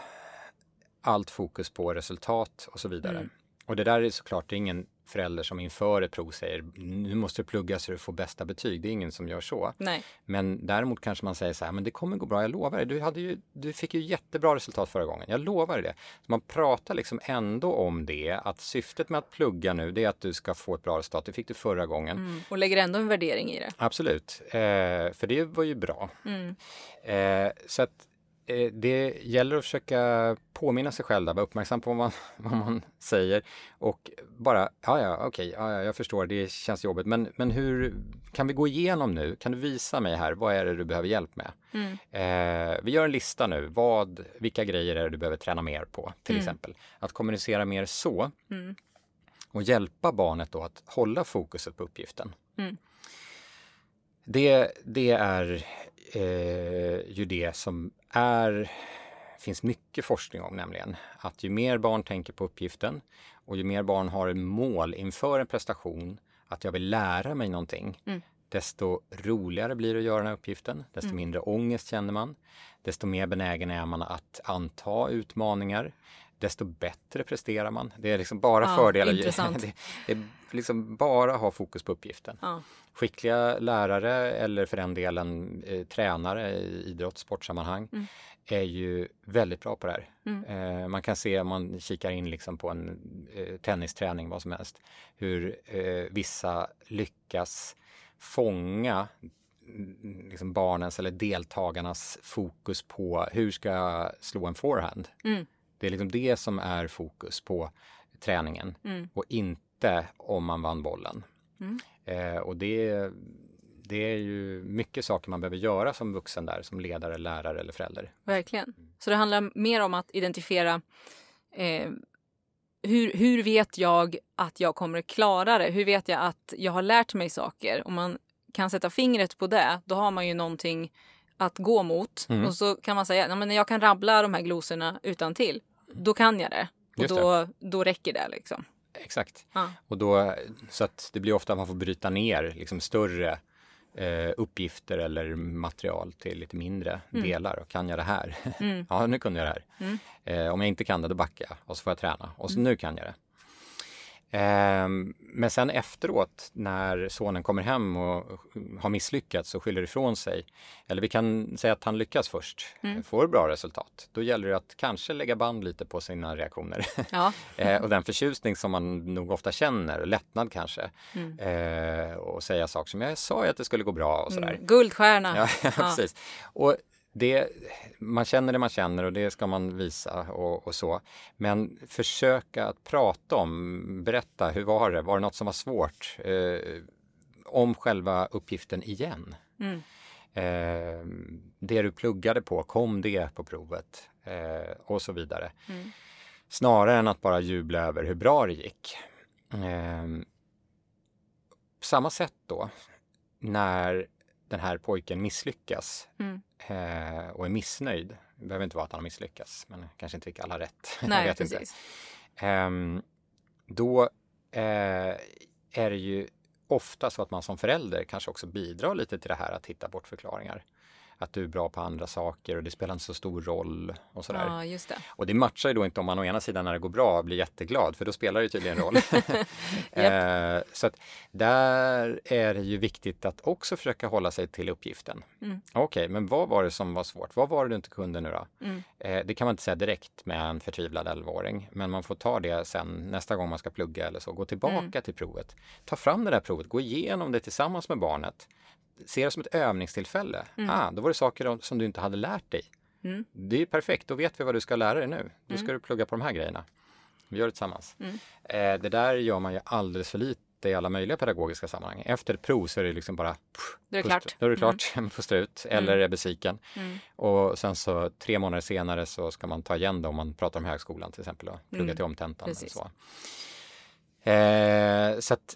allt fokus på resultat och så vidare. Mm. Och det där är såklart ingen förälder som inför ett prov säger nu måste du plugga så du får bästa betyg. Det är ingen som gör så. Nej. Men däremot kanske man säger så här, men det kommer gå bra, jag lovar dig. Du, hade ju, du fick ju jättebra resultat förra gången, jag lovar dig det. Så man pratar liksom ändå om det, att syftet med att plugga nu, det är att du ska få ett bra resultat. Det fick du förra gången. Mm. Och lägger ändå en värdering i det. Absolut, eh, för det var ju bra. Mm. Eh, så att det gäller att försöka påminna sig själv, där, vara uppmärksam på vad man, vad man säger och bara, ja ja, okej, ja, ja, jag förstår, det känns jobbigt, men, men hur kan vi gå igenom nu? Kan du visa mig här, vad är det du behöver hjälp med? Mm. Eh, vi gör en lista nu, vad, vilka grejer är det du behöver träna mer på, till Mm. exempel. Att kommunicera mer så Mm. och hjälpa barnet då att hålla fokuset på uppgiften. Mm. Det, det är eh, ju det som är, finns mycket forskning om nämligen. Att ju mer barn tänker på uppgiften och ju mer barn har en mål inför en prestation, att jag vill lära mig någonting, Mm. desto roligare blir det att göra den här uppgiften, desto Mm. mindre ångest känner man, desto mer benägen är man att anta utmaningar, desto bättre presterar man. Det är liksom bara Ja, fördelar. intressant. Det, det är liksom bara ha fokus på uppgiften. Ja. Skickliga lärare eller för den delen eh, tränare i idrott, sportsammanhang Mm. är ju väldigt bra på det här. Mm. Eh, man kan se om man kikar in liksom på en eh, tennisträning, vad som helst, hur eh, vissa lyckas fånga mm, liksom barnens eller deltagarnas fokus på hur ska jag slå en forehand. Mm. Det är liksom det som är fokus på träningen Mm. och inte om man vann bollen. Mm. Eh, och det, det är ju mycket saker man behöver göra som vuxen där, som ledare, lärare eller förälder. Verkligen. Så det handlar mer om att identifiera eh, hur, hur vet jag att jag kommer klara det? Hur vet jag att jag har lärt mig saker? Om man kan sätta fingret på det, då har man ju någonting att gå mot. Mm. Och så kan man säga, "Nej, men när jag kan rabbla de här glosorna utan till, då kan jag det. Och Just då, då räcker det liksom. Exakt. Ja. Och då, så att det blir ofta att man får bryta ner liksom större eh, uppgifter eller material till lite mindre Mm. delar. Och kan jag det här? Mm. ja, nu kunde jag det här. Mm. Eh, om jag inte kan det, då backar jag och så får jag träna. Och så nu kan jag det. Ehm, men sen efteråt när sonen kommer hem och har misslyckats och skyller ifrån sig. Eller vi kan säga att han lyckas först, Mm. får bra resultat. Då gäller det att kanske lägga band lite på sina reaktioner. Ja. Eh, och den förtjusning som man nog ofta känner, lättnad kanske. Mm. Eh, och säga saker som jag sa ju att det skulle gå bra och sådär. Mm. Guldstjärna. Ja, precis. Och det, man känner det man känner och det ska man visa och, och så. Men försöka att prata om, berätta, hur var det? Var det något som var svårt? Eh, om själva uppgiften igen. Mm. Eh, det du pluggade på, kom det på provet? Eh, och så vidare. Mm. Snarare än att bara jubla över hur bra det gick. Eh, på samma sätt då, när den här pojken misslyckas Mm. eh, och är missnöjd. Det behöver inte vara att han har misslyckats, men kanske inte fick alla rätt. Jag Nej, vet inte. precis. Ehm, då eh, är det ju ofta så att man som förälder kanske också bidrar lite till det här att hitta bort förklaringar. Att du är bra på andra saker och det spelar inte så stor roll och sådär. Ja, just det. Och det matchar ju då inte om man å ena sidan när det går bra blir jätteglad för då spelar det tydligen roll. eh, så att där är det ju viktigt att också försöka hålla sig till uppgiften. Mm. Okej, men vad var det som var svårt? Vad var det du inte kunde nu då? Mm. Eh, det kan man inte säga direkt med en förtvivlad 11-åring, men man får ta det sen nästa gång man ska plugga eller så. Gå tillbaka Mm. till provet. Ta fram det där provet, gå igenom det tillsammans med barnet. Se det som ett övningstillfälle. Ah, då var det saker som du inte hade lärt dig. Mm. Det är ju perfekt, då vet vi vad du ska lära dig nu. Då ska du plugga på de här grejerna. Vi gör det tillsammans. Mm. Eh, det där gör man ju alldeles för lite i alla möjliga pedagogiska sammanhang. Efter ett prov så är det liksom bara... Pff, Då är det klart. Då är det klart, pustra ut eller är besviken. Mm. Och sen så tre månader senare så ska man ta igen det om man pratar om högskolan till exempel och plugga Mm. till omtentan. Eller Precis. så. Eh, så att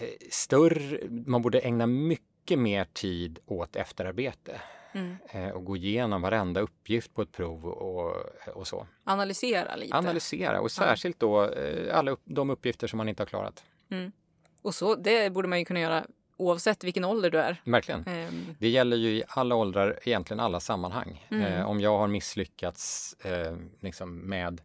eh, större, man borde ägna mycket mer tid åt efterarbete Mm. eh, och gå igenom varenda uppgift på ett prov och, och så. Analysera lite. Analysera och särskilt då eh, alla upp, de uppgifter som man inte har klarat. Och så, det borde man ju kunna göra oavsett vilken ålder du är. Verkligen. Ehm, Det gäller ju i alla åldrar, egentligen alla sammanhang. Mm. Eh, om jag har misslyckats eh, liksom med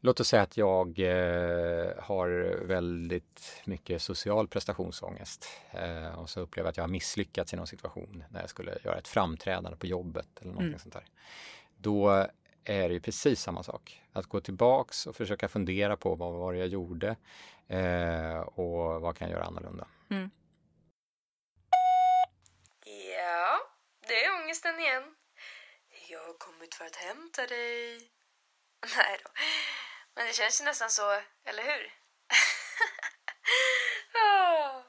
Låt oss säga att jag eh, har väldigt mycket social prestationsångest eh, och så upplever jag att jag har misslyckats i någon situation när jag skulle göra ett framträdande på jobbet eller någonting Mm. sånt där. Då är det ju precis samma sak. Att gå tillbaks och försöka fundera på vad var det jag gjorde eh, och vad kan jag göra annorlunda. Ja, det är ångesten igen. Jag har kommit för att hämta dig. Nej då. Men det känns ju nästan så, eller hur? Ah.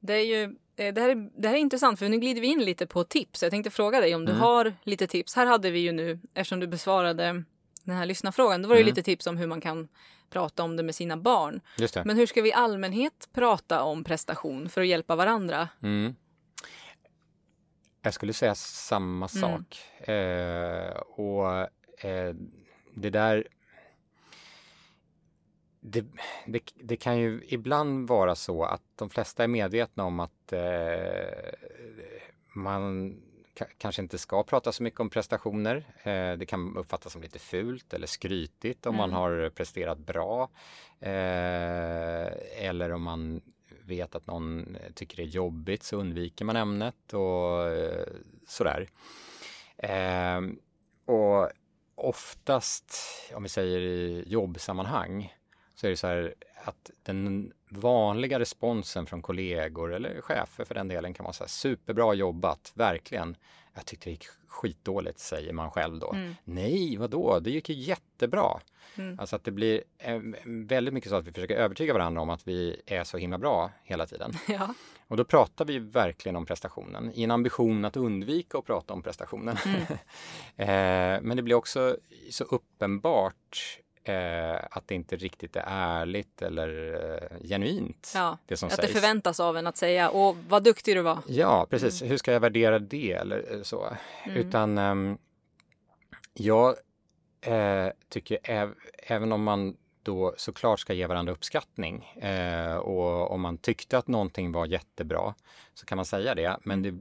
Det, är ju, eh, det, här är, det här är intressant för nu glider vi in lite på tips. Jag tänkte fråga dig om du Mm. har lite tips. Här hade vi ju nu, eftersom du besvarade den här lyssnarfrågan, då var det Mm. lite tips om hur man kan prata om det med sina barn. Just det. Men hur ska vi i allmänhet prata om prestation för att hjälpa varandra? Mm. Jag skulle säga samma Mm. sak. Eh, och eh, det där... Det, det, det kan ju ibland vara så att de flesta är medvetna om att eh, man ka- kanske inte ska prata så mycket om prestationer. Eh, det kan uppfattas som lite fult eller skrytigt om man Mm. har presterat bra. Eh, eller om man vet att någon eh, tycker det är jobbigt så undviker man ämnet och eh, sådär. Eh, och oftast, om vi säger i jobbsammanhang, så är det så här att den vanliga responsen från kollegor eller chefer för den delen kan vara så här superbra jobbat, verkligen. Jag tyckte det gick skitdåligt, säger man själv då. Mm. Nej, vadå, det gick ju jättebra. Mm. Alltså att det blir eh, väldigt mycket så att vi försöker övertyga varandra om att vi är så himla bra hela tiden. Ja. Och då pratar vi verkligen om prestationen i en ambition att undvika att prata om prestationen. eh, men det blir också så uppenbart eh, att det inte riktigt är ärligt eller eh, genuint Ja, det som Att det sägs. förväntas av en att säga åh vad duktig du var. Ja, precis. Hur ska jag värdera det eller eh, så? Mm. Utan ehm, jag eh, tycker äv, även om man då såklart ska ge varandra uppskattning eh, och om man tyckte att någonting var jättebra så kan man säga det. Men det,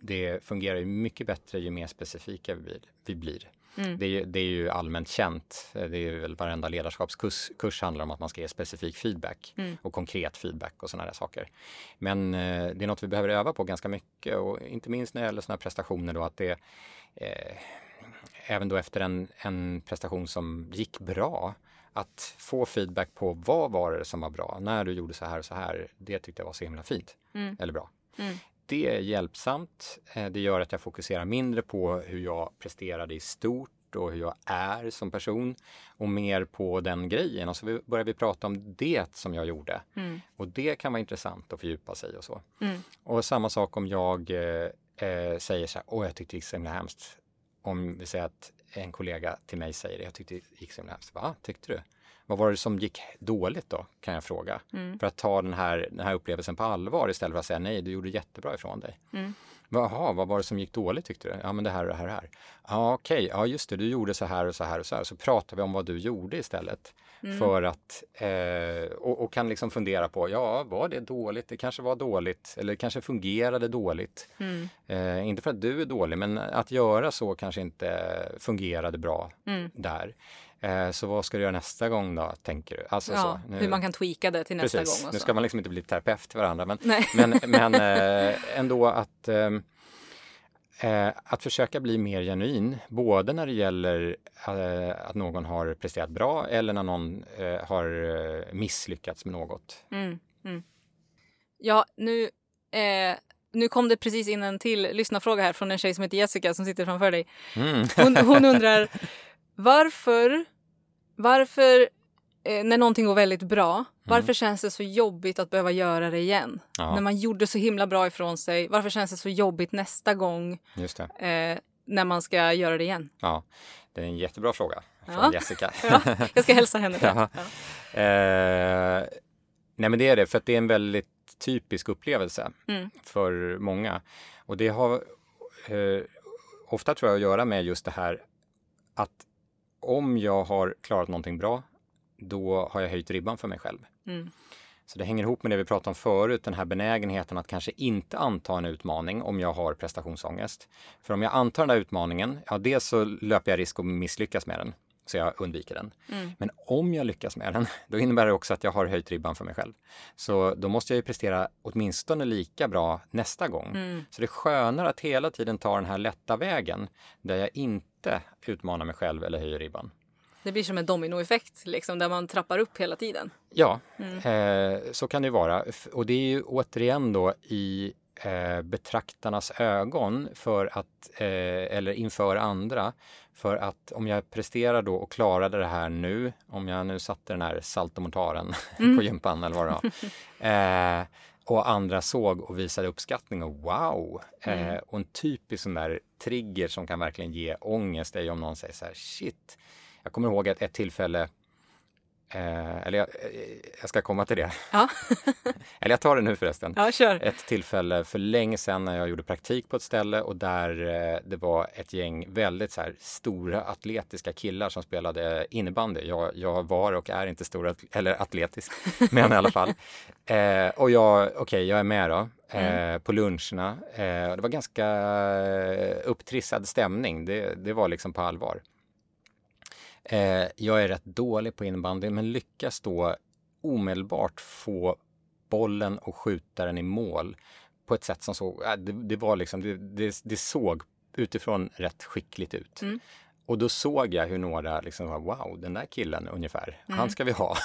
det fungerar ju mycket bättre ju mer specifika vi blir. Vi blir. Mm. Det, är, ju- det är ju allmänt känt. Det är väl varenda ledarskapskurs kurs handlar om att man ska ge specifik feedback Mm. och konkret feedback och sådana där saker. Men eh, det är något vi behöver öva på ganska mycket och inte minst när det gäller sådana här prestationer då att det eh, även då efter en, en prestation som gick bra att få feedback på vad var det som var bra när du gjorde så här och så här. Det tyckte jag var så himla fint Mm. eller bra. Mm. Det är hjälpsamt. Eh, Det gör att jag fokuserar mindre på hur jag presterade i stort och hur jag är som person och mer på den grejen. Och så börjar vi prata om det som jag gjorde. Mm. Och det kan vara intressant att fördjupa sig och så. Mm. Och samma sak om jag eh, eh, säger så här, åh jag tyckte det gick så himla hemskt. Om vi säger att en kollega till mig säger det, jag tyckte det gick så himla hemskt. Va, tyckte du? Vad var det som gick dåligt då, kan jag fråga. Mm. För att ta den här, den här upplevelsen på allvar istället för att säga nej, du gjorde jättebra ifrån dig. Mm. Jaha, vad var det som gick dåligt tyckte du? Ja, men det här och det här och det här. Ja, okej, ja just det, du gjorde så här och så här och så här. Så pratar vi om vad du gjorde istället. Mm. För att, eh, och, och kan liksom fundera på, ja, var det dåligt? Det kanske var dåligt, eller det kanske fungerade dåligt. Mm. Eh, inte för att du är dålig, men att göra så kanske inte fungerade bra Mm. där. Eh, så vad ska du göra nästa gång då, tänker du? Alltså, Ja, så, nu- hur man kan tweaka det till nästa Precis, gång. Nu ska man liksom inte bli terapeut till varandra, men, men, men eh, ändå att, ehm, eh, att försöka bli mer genuin, både när det gäller eh, att någon har presterat bra eller när någon eh, har eh, misslyckats med något. Mm, mm. Ja, nu, nu kom det precis in en till lyssnarfråga här från en tjej som heter Jessica som sitter framför dig. Mm. Hon, hon undrar varför, varför eh, när någonting går väldigt bra, varför känns det så jobbigt att behöva göra det igen? Ja. När man gjorde så himla bra ifrån sig, varför känns det så jobbigt nästa gång Just det. eh, när man ska göra det igen? Ja, det är en jättebra fråga från Ja. Jessica. Ja, jag ska hälsa henne. det. Ja. Eh, nej men det är det, för det är en väldigt typisk upplevelse Mm. för många. Och det har eh, ofta tror jag att göra med just det här att om jag har klarat någonting bra, då har jag höjt ribban för mig själv. Mm. Så det hänger ihop med det vi pratade om förut, den här benägenheten att kanske inte anta en utmaning om jag har prestationsångest. För om jag antar den där utmaningen, ja dels så löper jag risk att misslyckas med den, så jag undviker den. Mm. Men om jag lyckas med den, då innebär det också att jag har höjt ribban för mig själv. Så då måste jag ju prestera åtminstone lika bra nästa gång. Mm. Så det är skönare att hela tiden ta den här lätta vägen, där jag inte utmanar mig själv eller höjer ribban. Det blir som en dominoeffekt liksom, där man trappar upp hela tiden. Ja, eh, så kan det vara. Och det är ju återigen då i eh, betraktarnas ögon för att, eh, eller inför andra. För att om jag presterar då och klarade det här nu, om jag nu satte den här saltomortaren på gympan eller vad det var. Eh, och andra såg och visade uppskattning och wow! Eh, och en typisk sån där trigger som kan verkligen ge ångest är ju om någon säger så här shit. Jag kommer ihåg att ett tillfälle Eh, eller jag, eh, jag ska komma till det. Ja, Eller jag tar det nu förresten. ja kör. Ett tillfälle för länge sedan när jag gjorde praktik på ett ställe och där eh, det var ett gäng väldigt så här, stora atletiska killar som spelade innebandy. Jag, jag var och är inte stor, eller atletisk, men i alla fall. Eh, och jag, okej, jag är med då. Eh, på luncherna. Eh, och det var ganska eh, upptrissad stämning. Det, det var liksom på allvar. Eh, jag är rätt dålig på innebandy men lyckas då omedelbart få bollen och skjuta den i mål på ett sätt som såg, äh, det, det var liksom, det, det, det såg utifrån rätt skickligt ut. Mm. Och då såg jag hur några liksom var, wow, den där killen ungefär, han ska vi ha.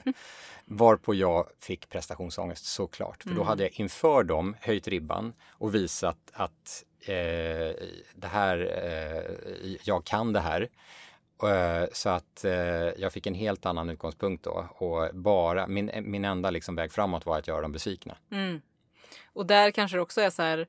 Varpå jag fick prestationsångest såklart, för då hade jag inför dem höjt ribban och visat att eh, det här, eh, jag kan det här. Eh, Så att eh, jag fick en helt annan utgångspunkt då och bara, min, min enda liksom väg framåt var att göra dem besvikna. Mm. Och där kanske det också är så här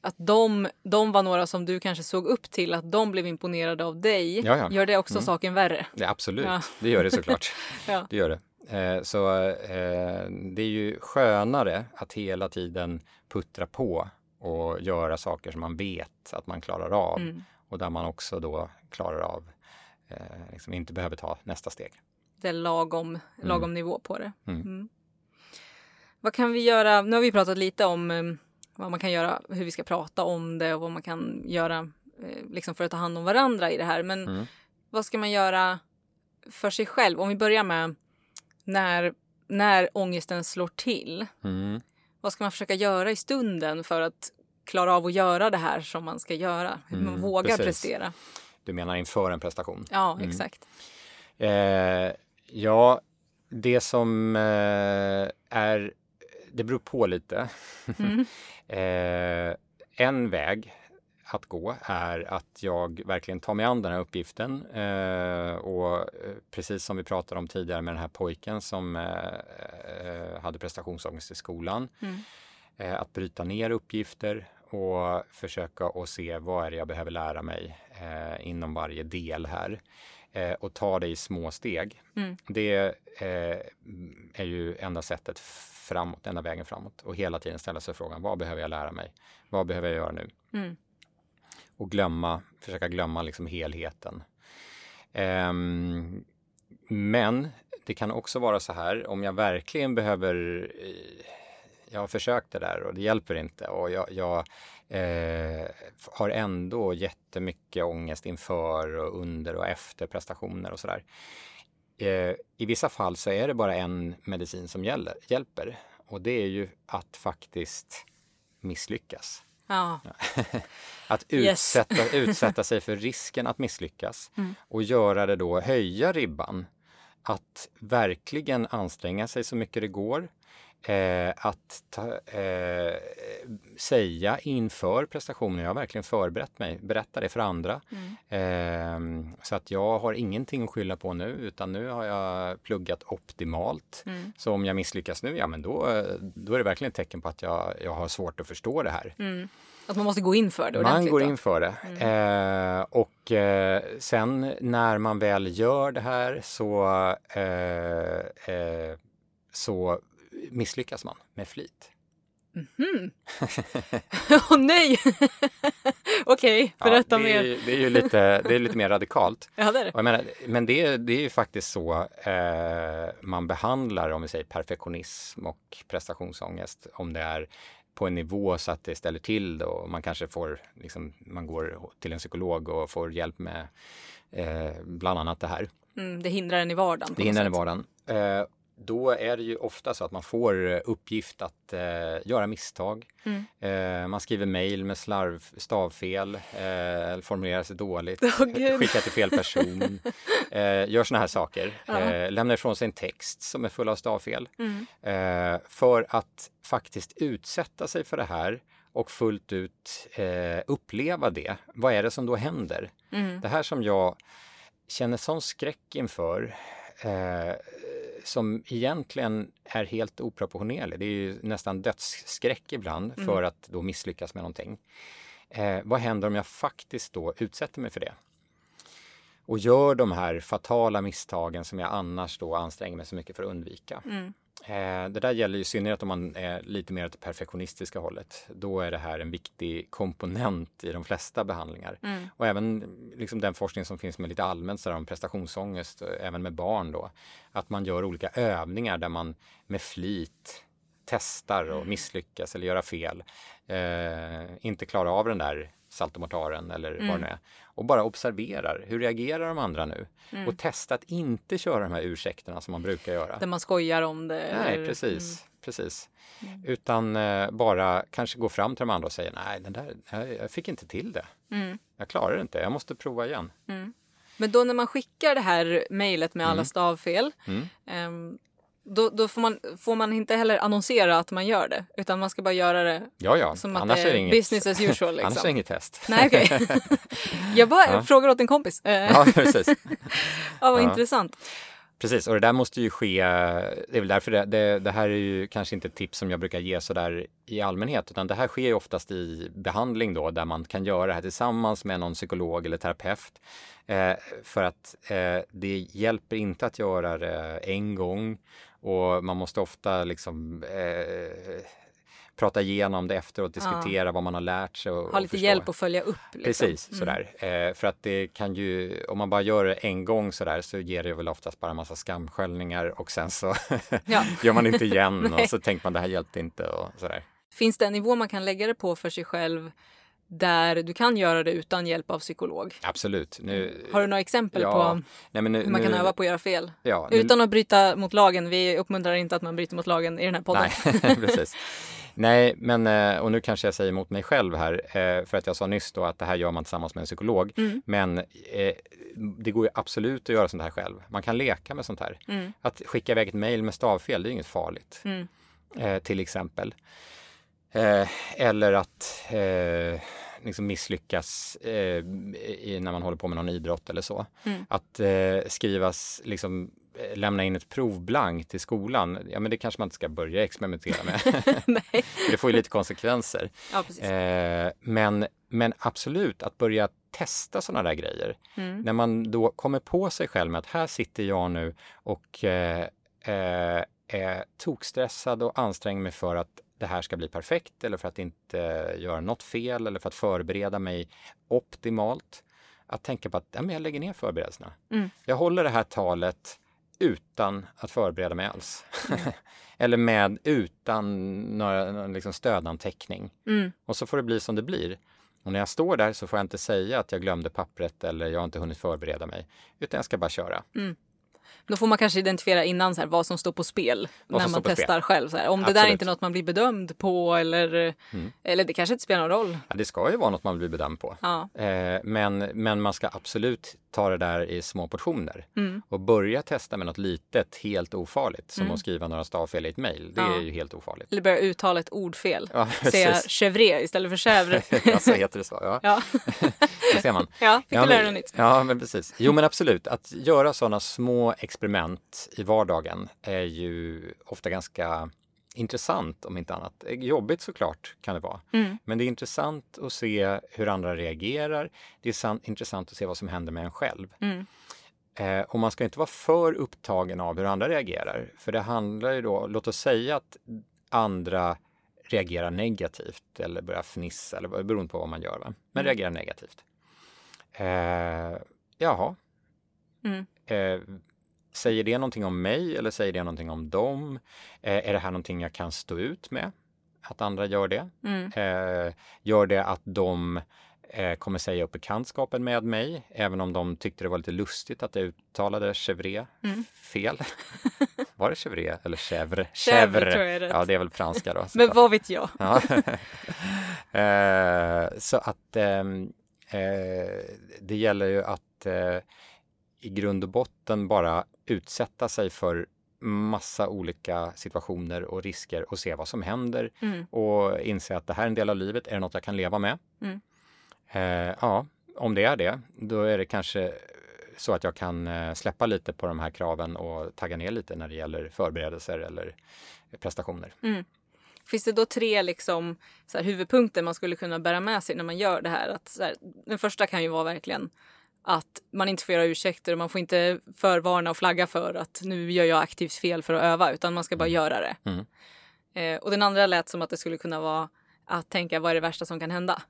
att de, de var några som du kanske såg upp till, att de blev imponerade av dig. Ja, ja. Gör det också Mm. saken värre? Ja, absolut, det gör det såklart. Det gör det. Eh, Så eh, det är ju skönare att hela tiden puttra på och göra saker som man vet att man klarar av Mm. och där man också då klarar av, eh, liksom inte behöver ta nästa steg. Det är lagom, lagom nivå på det. Mm. Mm. Vad kan vi göra? Nu har vi pratat lite om eh, vad man kan göra, hur vi ska prata om det och vad man kan göra eh, liksom för att ta hand om varandra i det här. Men Mm. vad ska man göra för sig själv? Om vi börjar med när, när ångesten slår till. Mm. Vad ska man försöka göra i stunden för att klara av att göra det här som man ska göra? Hur man Mm, vågar precis. prestera. Du menar inför en prestation? Ja, Mm. exakt. Eh, ja, det som eh, är, det beror på lite. Mm. eh, en väg att gå är att jag verkligen tar mig an den här uppgiften. Eh, och eh, precis som vi pratade om tidigare med den här pojken som eh, eh, hade prestationsångest i skolan. Mm. Eh, att bryta ner uppgifter och försöka att se vad är det jag behöver lära mig eh, inom varje del här. Eh, och ta det i små steg. Mm. Det eh, är ju enda sättet framåt, enda vägen framåt. Och hela tiden ställa sig frågan, vad behöver jag lära mig? Vad behöver jag göra nu? Mm. Och glömma, försöka glömma liksom helheten. Ehm, men det kan också vara så här, om jag verkligen behöver eh, jag har försökt det där och det hjälper inte och jag, jag eh, har ändå jättemycket ångest inför och under och efter prestationer och sådär. Eh, I vissa fall så är det bara en medicin som gäller, hjälper och det är ju att faktiskt misslyckas. Ja. Att Yes. utsätta, utsätta sig för risken att misslyckas Mm. och göra det då, höja ribban. Att verkligen anstränga sig så mycket det går. Eh, att ta, eh, säga inför prestationen, jag har verkligen förberett mig, berätta det för andra. Mm. Eh, så att jag har ingenting att skylla på nu utan nu har jag pluggat optimalt. Mm. Så om jag misslyckas nu, ja men då, då är det verkligen ett tecken på att jag, jag har svårt att förstå det här. Mm. Att man måste gå in för det Man går då. in för det. Eh, och eh, sen när man väl gör det här så, eh, eh, så misslyckas man med flit. Mhm. Åh nej! Okej, berätta ja, det, mer. är, det är ju lite, det är lite mer radikalt. Ja, det är det. Menar, men det, det är ju faktiskt så eh, man behandlar om vi säger perfektionism och prestationsångest. Om det är på en nivå så att det ställer till det och man kanske får, liksom, man går till en psykolog och får hjälp med eh, bland annat det här. Mm, det hindrar en i vardagen. Det hindrar i något sätt. vardagen. Eh, då är det ju ofta så att man får eh, uppgift att eh, göra misstag. Mm. Eh, man skriver mejl med slarv, stavfel, eh, formulerar sig dåligt, Gud. skickar till fel person, eh, gör såna här saker. Ja. Eh, lämnar ifrån sig en text som är full av stavfel. Mm. För att faktiskt utsätta sig för det här och fullt ut uppleva det. Vad är det som då händer? Mm. Det här som jag känner sån skräck inför eh, som egentligen är helt oproportionerlig. Det är ju nästan dödsskräck ibland Mm. för att då misslyckas med någonting. Eh, vad händer om jag faktiskt då utsätter mig för det? Och gör de här fatala misstagen som jag annars då anstränger mig så mycket för att undvika. Mm. Eh, det där gäller ju i synnerhet om man är lite mer åt det perfektionistiska hållet. Då är det här en viktig komponent i de flesta behandlingar. Mm. Och även liksom den forskning som finns med lite allmänt så om prestationsångest, och även med barn då. Att man gör olika övningar där man med flit testar och misslyckas eller göra fel. Eh, inte klarar av den där saltomortaren eller vad det nu är. Och bara observerar, hur reagerar de andra nu? Och testa att inte köra de här ursäkterna som man brukar göra. Där man skojar om det. Nej, eller- precis. precis. Utan eh, bara kanske gå fram till de andra och säga nej, den där, jag, fick inte till det. Mm. Jag klarar det inte, jag måste prova igen. Men då när man skickar det här mejlet med alla stavfel. Mm. Då, då får, man, får man inte heller annonsera att man gör det. Utan man ska bara göra det Ja, ja, som att annars det är inget, business as usual. Liksom. annars är det inget test. Nej, okej. Jag bara Ja. frågar åt en kompis. Eh, Ja, precis. ja, vad ja. intressant. Precis, och det där måste ju ske, det är väl därför det, det, det här är ju kanske inte ett tips som jag brukar ge sådär i allmänhet, utan det här sker ju oftast i behandling då, där man kan göra det här tillsammans med någon psykolog eller terapeut. Eh, för att eh, det hjälper inte att göra det en gång och man måste ofta liksom eh, prata igenom det efteråt, diskutera vad man har lärt sig. Och, Ha lite förstå. hjälp att följa upp. Liksom. Precis, sådär. Eh, för att det kan ju, om man bara gör det en gång sådär så ger det väl oftast bara en massa skamsköljningar och sen så Ja. gör man inte igen och så tänker man det här hjälpte inte och sådär. Finns det en nivå man kan lägga det på för sig själv där du kan göra det utan hjälp av psykolog? Absolut. Nu, Har du några exempel ja, på nej, nu, hur man kan nu, öva på att göra fel? Ja, Utan att bryta mot lagen. Vi uppmuntrar inte att man bryter mot lagen i den här podden. Nej, precis. Nej, men eh, och nu kanske jag säger emot mig själv här, eh, för att jag sa nyss då att det här gör man tillsammans med en psykolog. Mm. Men eh, det går ju absolut att göra sånt här själv. Man kan leka med sånt här. Mm. Att skicka iväg ett mejl med stavfel, det är inget farligt. Mm. Till exempel. Eller att liksom misslyckas eh, i, när man håller på med någon idrott eller så. Mm. Att eh, skrivas, liksom eh, lämna in ett prov blankt i skolan, ja men det kanske man inte ska börja experimentera med. Nej. Det får ju lite konsekvenser. Ja. Eh, men, men absolut, att börja testa sådana där grejer. Mm. När man då kommer på sig själv med att här sitter jag nu och eh, eh, är tokstressad och anstränger mig för att det här ska bli perfekt eller för att inte göra något fel eller för att förbereda mig optimalt. Att tänka på att ja, men jag lägger ner förberedelserna. Mm. Jag håller det här talet utan att förbereda mig alls. eller med utan några, någon liksom stödanteckning. Mm. Och så får det bli som det blir. Och när jag står där så får jag inte säga att jag glömde pappret eller jag har inte hunnit förbereda mig. Utan jag ska bara köra. Då får man kanske identifiera innan så här, vad som står på spel Vad när man testar spel. själv. Så här. Om det där är Absolut. inte något man blir bedömd på eller, Mm. eller det kanske inte spelar någon roll. Ja, det ska ju vara något man blir bedömd på. Ja. Eh, men, men man ska absolut ta det där i små portioner. Mm. Och börja testa med något litet, helt ofarligt. Som Mm. att skriva några stavfel i ett mejl. Det Ja. är ju helt ofarligt. Eller börja uttala ett ordfel. Ja, Säga chèvre istället för chèvre. ja, så heter det så. Ja, ja. det ser man. ja, fick ja, du lära dig nytt? ja, men precis. Jo, men absolut. Att göra sådana små experiment i vardagen är ju ofta ganska intressant om inte annat. Jobbigt såklart kan det vara. Mm. Men det är intressant att se hur andra reagerar. Det är sant, intressant att se vad som händer med en själv. Mm. Eh, och man ska inte vara för upptagen av hur andra reagerar. För det handlar ju då, låt oss säga att andra reagerar negativt eller börjar fnissa eller beroende på vad man gör. Va? Men Mm. reagerar negativt. Eh, jaha. Mm. Eh, säger det någonting om mig eller säger det någonting om dem? Eh, är det här någonting jag kan stå ut med? Att andra gör det? Mm. Eh, gör det att de eh, kommer säga upp bekantskapen med mig, även om de tyckte det var lite lustigt att jag uttalade chèvre Mm. fel. var det chèvre eller chèvre? Chèvre tror jag är. Ja, det är väl franska då. Men vad vet jag? Ja. eh, så att ehm, eh, det gäller ju att eh, i grund och botten bara utsätta sig för massa olika situationer och risker och se vad som händer Mm. och inse att det här är en del av livet. Är det något jag kan leva med? Mm. Eh, ja, om det är det, då är det kanske så att jag kan eh, släppa lite på de här kraven och tagga ner lite när det gäller förberedelser eller prestationer. Finns det då tre liksom, så här, huvudpunkter man skulle kunna bära med sig när man gör det här? Att, så här den första kan ju vara verkligen att man inte får göra ursäkter och man får inte förvarna och flagga för att nu gör jag aktivt fel för att öva utan man ska bara göra det. Mm. Eh, och den andra lät som att det skulle kunna vara att tänka vad är det värsta som kan hända?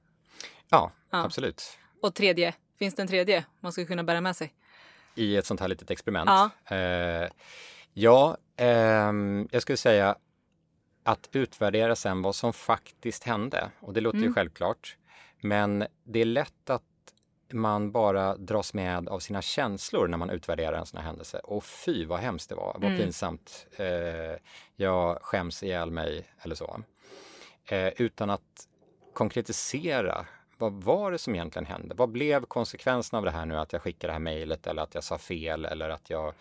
Ja, Ja. absolut. Och tredje, finns det en tredje man skulle kunna bära med sig? I ett sånt här litet experiment. Ja. Eh, ja, ehm, jag skulle säga att utvärdera sen vad som faktiskt hände. Och det låter ju Mm. självklart. Men det är lätt att man bara dras med av sina känslor när man utvärderar en sån här händelse. Och fy vad hemskt det var, vad Mm. pinsamt. Eh, jag skäms ihjäl mig eller så. Eh, utan att konkretisera vad var det som egentligen hände? Vad blev konsekvensen av det här nu att jag skickade det här mejlet eller att jag sa fel eller att jag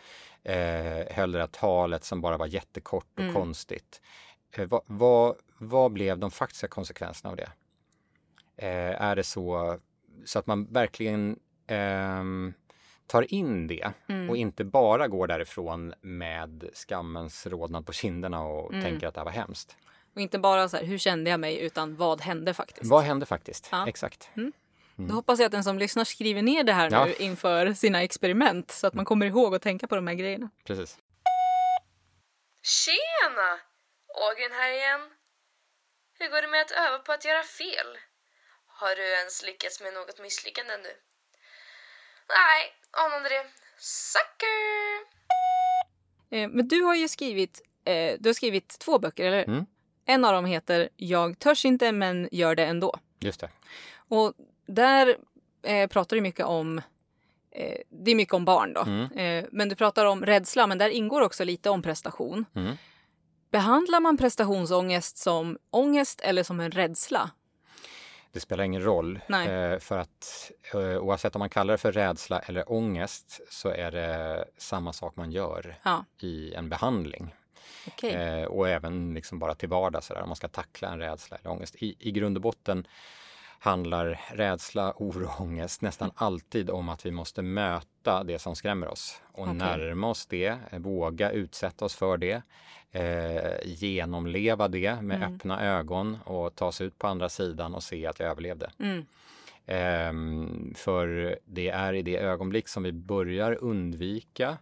eh, höll det här talet som bara var jättekort och Mm. konstigt? Eh, vad, vad, vad blev de faktiska konsekvenserna av det? Eh, är det så, så att man verkligen ehm, tar in det Mm. och inte bara går därifrån med skammens rodnad på kinderna och Mm. tänker att det här var hemskt. Och inte bara så här, hur kände jag mig utan vad hände faktiskt? Vad hände faktiskt? Ja. Exakt. Då hoppas jag att den som lyssnar skriver ner det här Ja. nu inför sina experiment så att man kommer ihåg att tänka på de här grejerna. Precis. Tjena! Ågren här igen. Hur går det med att öva på att göra fel? Har du ens lyckats med något misslyckande ännu? Nej, anade det. Sucker! Eh, men du har ju skrivit, eh, du har skrivit två böcker, eller? Mm. En av dem heter Jag törs inte men gör det ändå. Just det. Och där eh, pratar du mycket om, det är mycket om barn då, Mm. men du pratar om rädsla, men där ingår också lite om prestation. Mm. Behandlar man prestationsångest som ångest eller som en rädsla? Det spelar ingen roll. Eh, för att eh, oavsett om man kallar det för rädsla eller ångest så är det samma sak man gör Ja, i en behandling. okej. Eh, och även liksom bara till vardags sådär, om man ska tackla en rädsla eller ångest. I, I grund och botten handlar rädsla, oro och ångest nästan alltid om att vi måste möta det som skrämmer oss och Okej. närma oss det, eh, våga utsätta oss för det, eh, genomleva det med Mm. öppna ögon och ta sig ut på andra sidan och se att jag överlevde. Mm. Ehm, för det är i det ögonblick som vi börjar undvika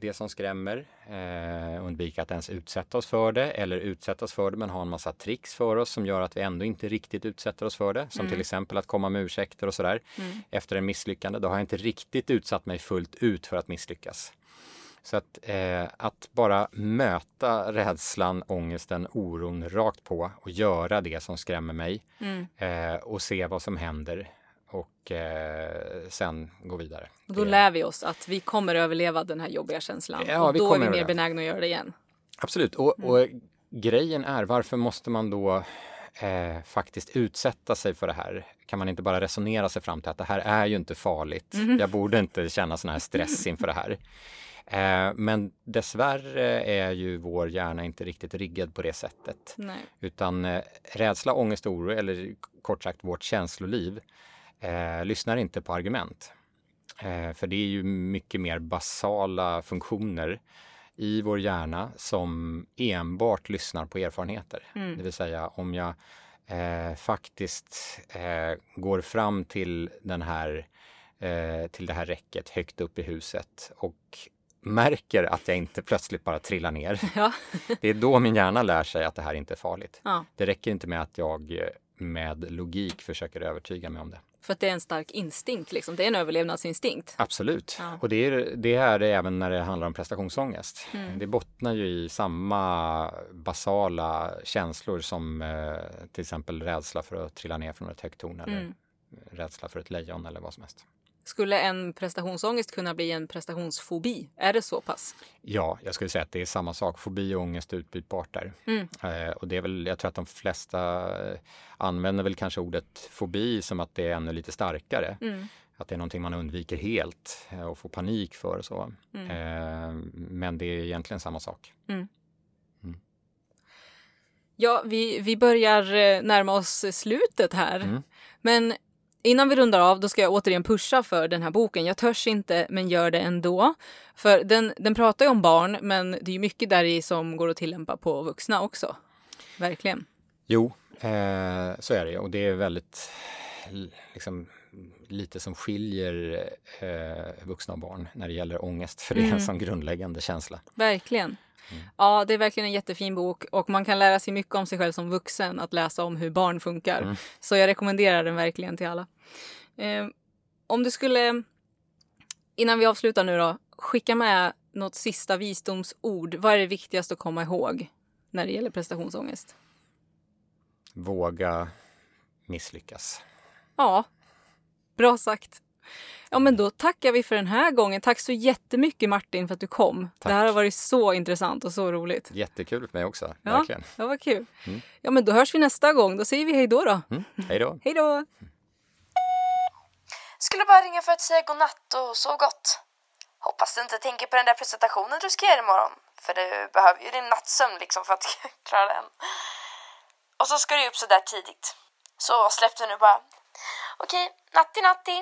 det som skrämmer, eh, undvika att ens utsätta oss för det eller utsätta oss för det men ha en massa tricks för oss som gör att vi ändå inte riktigt utsätter oss för det. Som Mm. till exempel att komma med ursäkter och sådär Mm. efter en misslyckande. Då har jag inte riktigt utsatt mig fullt ut för att misslyckas. Så att, eh, att bara möta rädslan, ångesten, oron rakt på och göra det som skrämmer mig Mm. eh, och se vad som händer och eh, sen gå vidare. Och då Det- lär vi oss att vi kommer överleva den här jobbiga känslan. Ja, och då är vi mer benägna att göra det igen. Absolut, och, och grejen är varför måste man då eh, faktiskt utsätta sig för det här? Kan man inte bara resonera sig fram till att det här är ju inte farligt. Jag borde inte känna sån här stress inför det här. Eh, men dessvärre är ju vår hjärna inte riktigt riggad på det sättet. Nej. Utan eh, rädsla, ångest, oro eller kort sagt vårt känsloliv eh, lyssnar inte på argument. Eh, för det är ju mycket mer basala funktioner i vår hjärna som enbart lyssnar på erfarenheter. Mm. Det vill säga om jag eh, faktiskt eh, går fram till den här eh, till det här räcket högt upp i huset och märker att jag inte plötsligt bara trillar ner. Ja. Det är då min hjärna lär sig att det här inte är farligt. ja. Det räcker inte med att jag eh, med logik försöker övertyga mig om det. För att det är en stark instinkt. Liksom. Det är en överlevnadsinstinkt. Absolut. Ja. Och det är, det är det även när det handlar om prestationsångest. Mm. Det bottnar ju i samma basala känslor som eh, till exempel rädsla för att trilla ner från ett högt torn eller Mm. rädsla för ett lejon eller vad som helst. Skulle en prestationsångest kunna bli en prestationsfobi? Är det så pass? Ja, jag skulle säga att det är samma sak. Fobi och ångest är utbytbart där. Mm. Eh, och det är väl, jag tror att de flesta eh, använder väl kanske ordet fobi som att det är ännu lite starkare. Mm. Att det är någonting man undviker helt eh, och får panik för och så. Mm. Eh, men det är egentligen samma sak. Ja, vi, vi börjar eh, närma oss slutet här. Mm. Men innan vi rundar av, då ska jag återigen pusha för den här boken. Jag törs inte, men gör det ändå. För den, den pratar ju om barn, men det är mycket där i som går att tillämpa på vuxna också. Verkligen. Jo, eh, så är det och det är väldigt liksom, lite som skiljer eh, vuxna och barn när det gäller ångest, för det är Mm. en sån grundläggande känsla. Verkligen. Mm. Ja, det är verkligen en jättefin bok och man kan lära sig mycket om sig själv som vuxen att läsa om hur barn funkar. Mm. Så jag rekommenderar den verkligen till alla. Eh, om du skulle, innan vi avslutar nu då, skicka med något sista visdomsord. Vad är det viktigaste att komma ihåg när det gäller prestationsångest? Våga misslyckas. Ja, bra sagt. Ja, men då tackar vi för den här gången. Tack så jättemycket Martin för att du kom. Tack. Det här har varit så intressant och så roligt. Jättekul för mig också, Ja. verkligen. Ja, vad kul. Mm. Ja, men då hörs vi nästa gång. Då säger vi hej då då. Mm. Hej då! Hej då! Skulle bara ringa för att säga godnatt och sov gott. Hoppas du inte tänker på den där presentationen du ska göra imorgon. För du behöver ju din nattsömn liksom för att klara den. Och så ska du upp så där tidigt. Så släpp det nu bara. Okej, natti natti.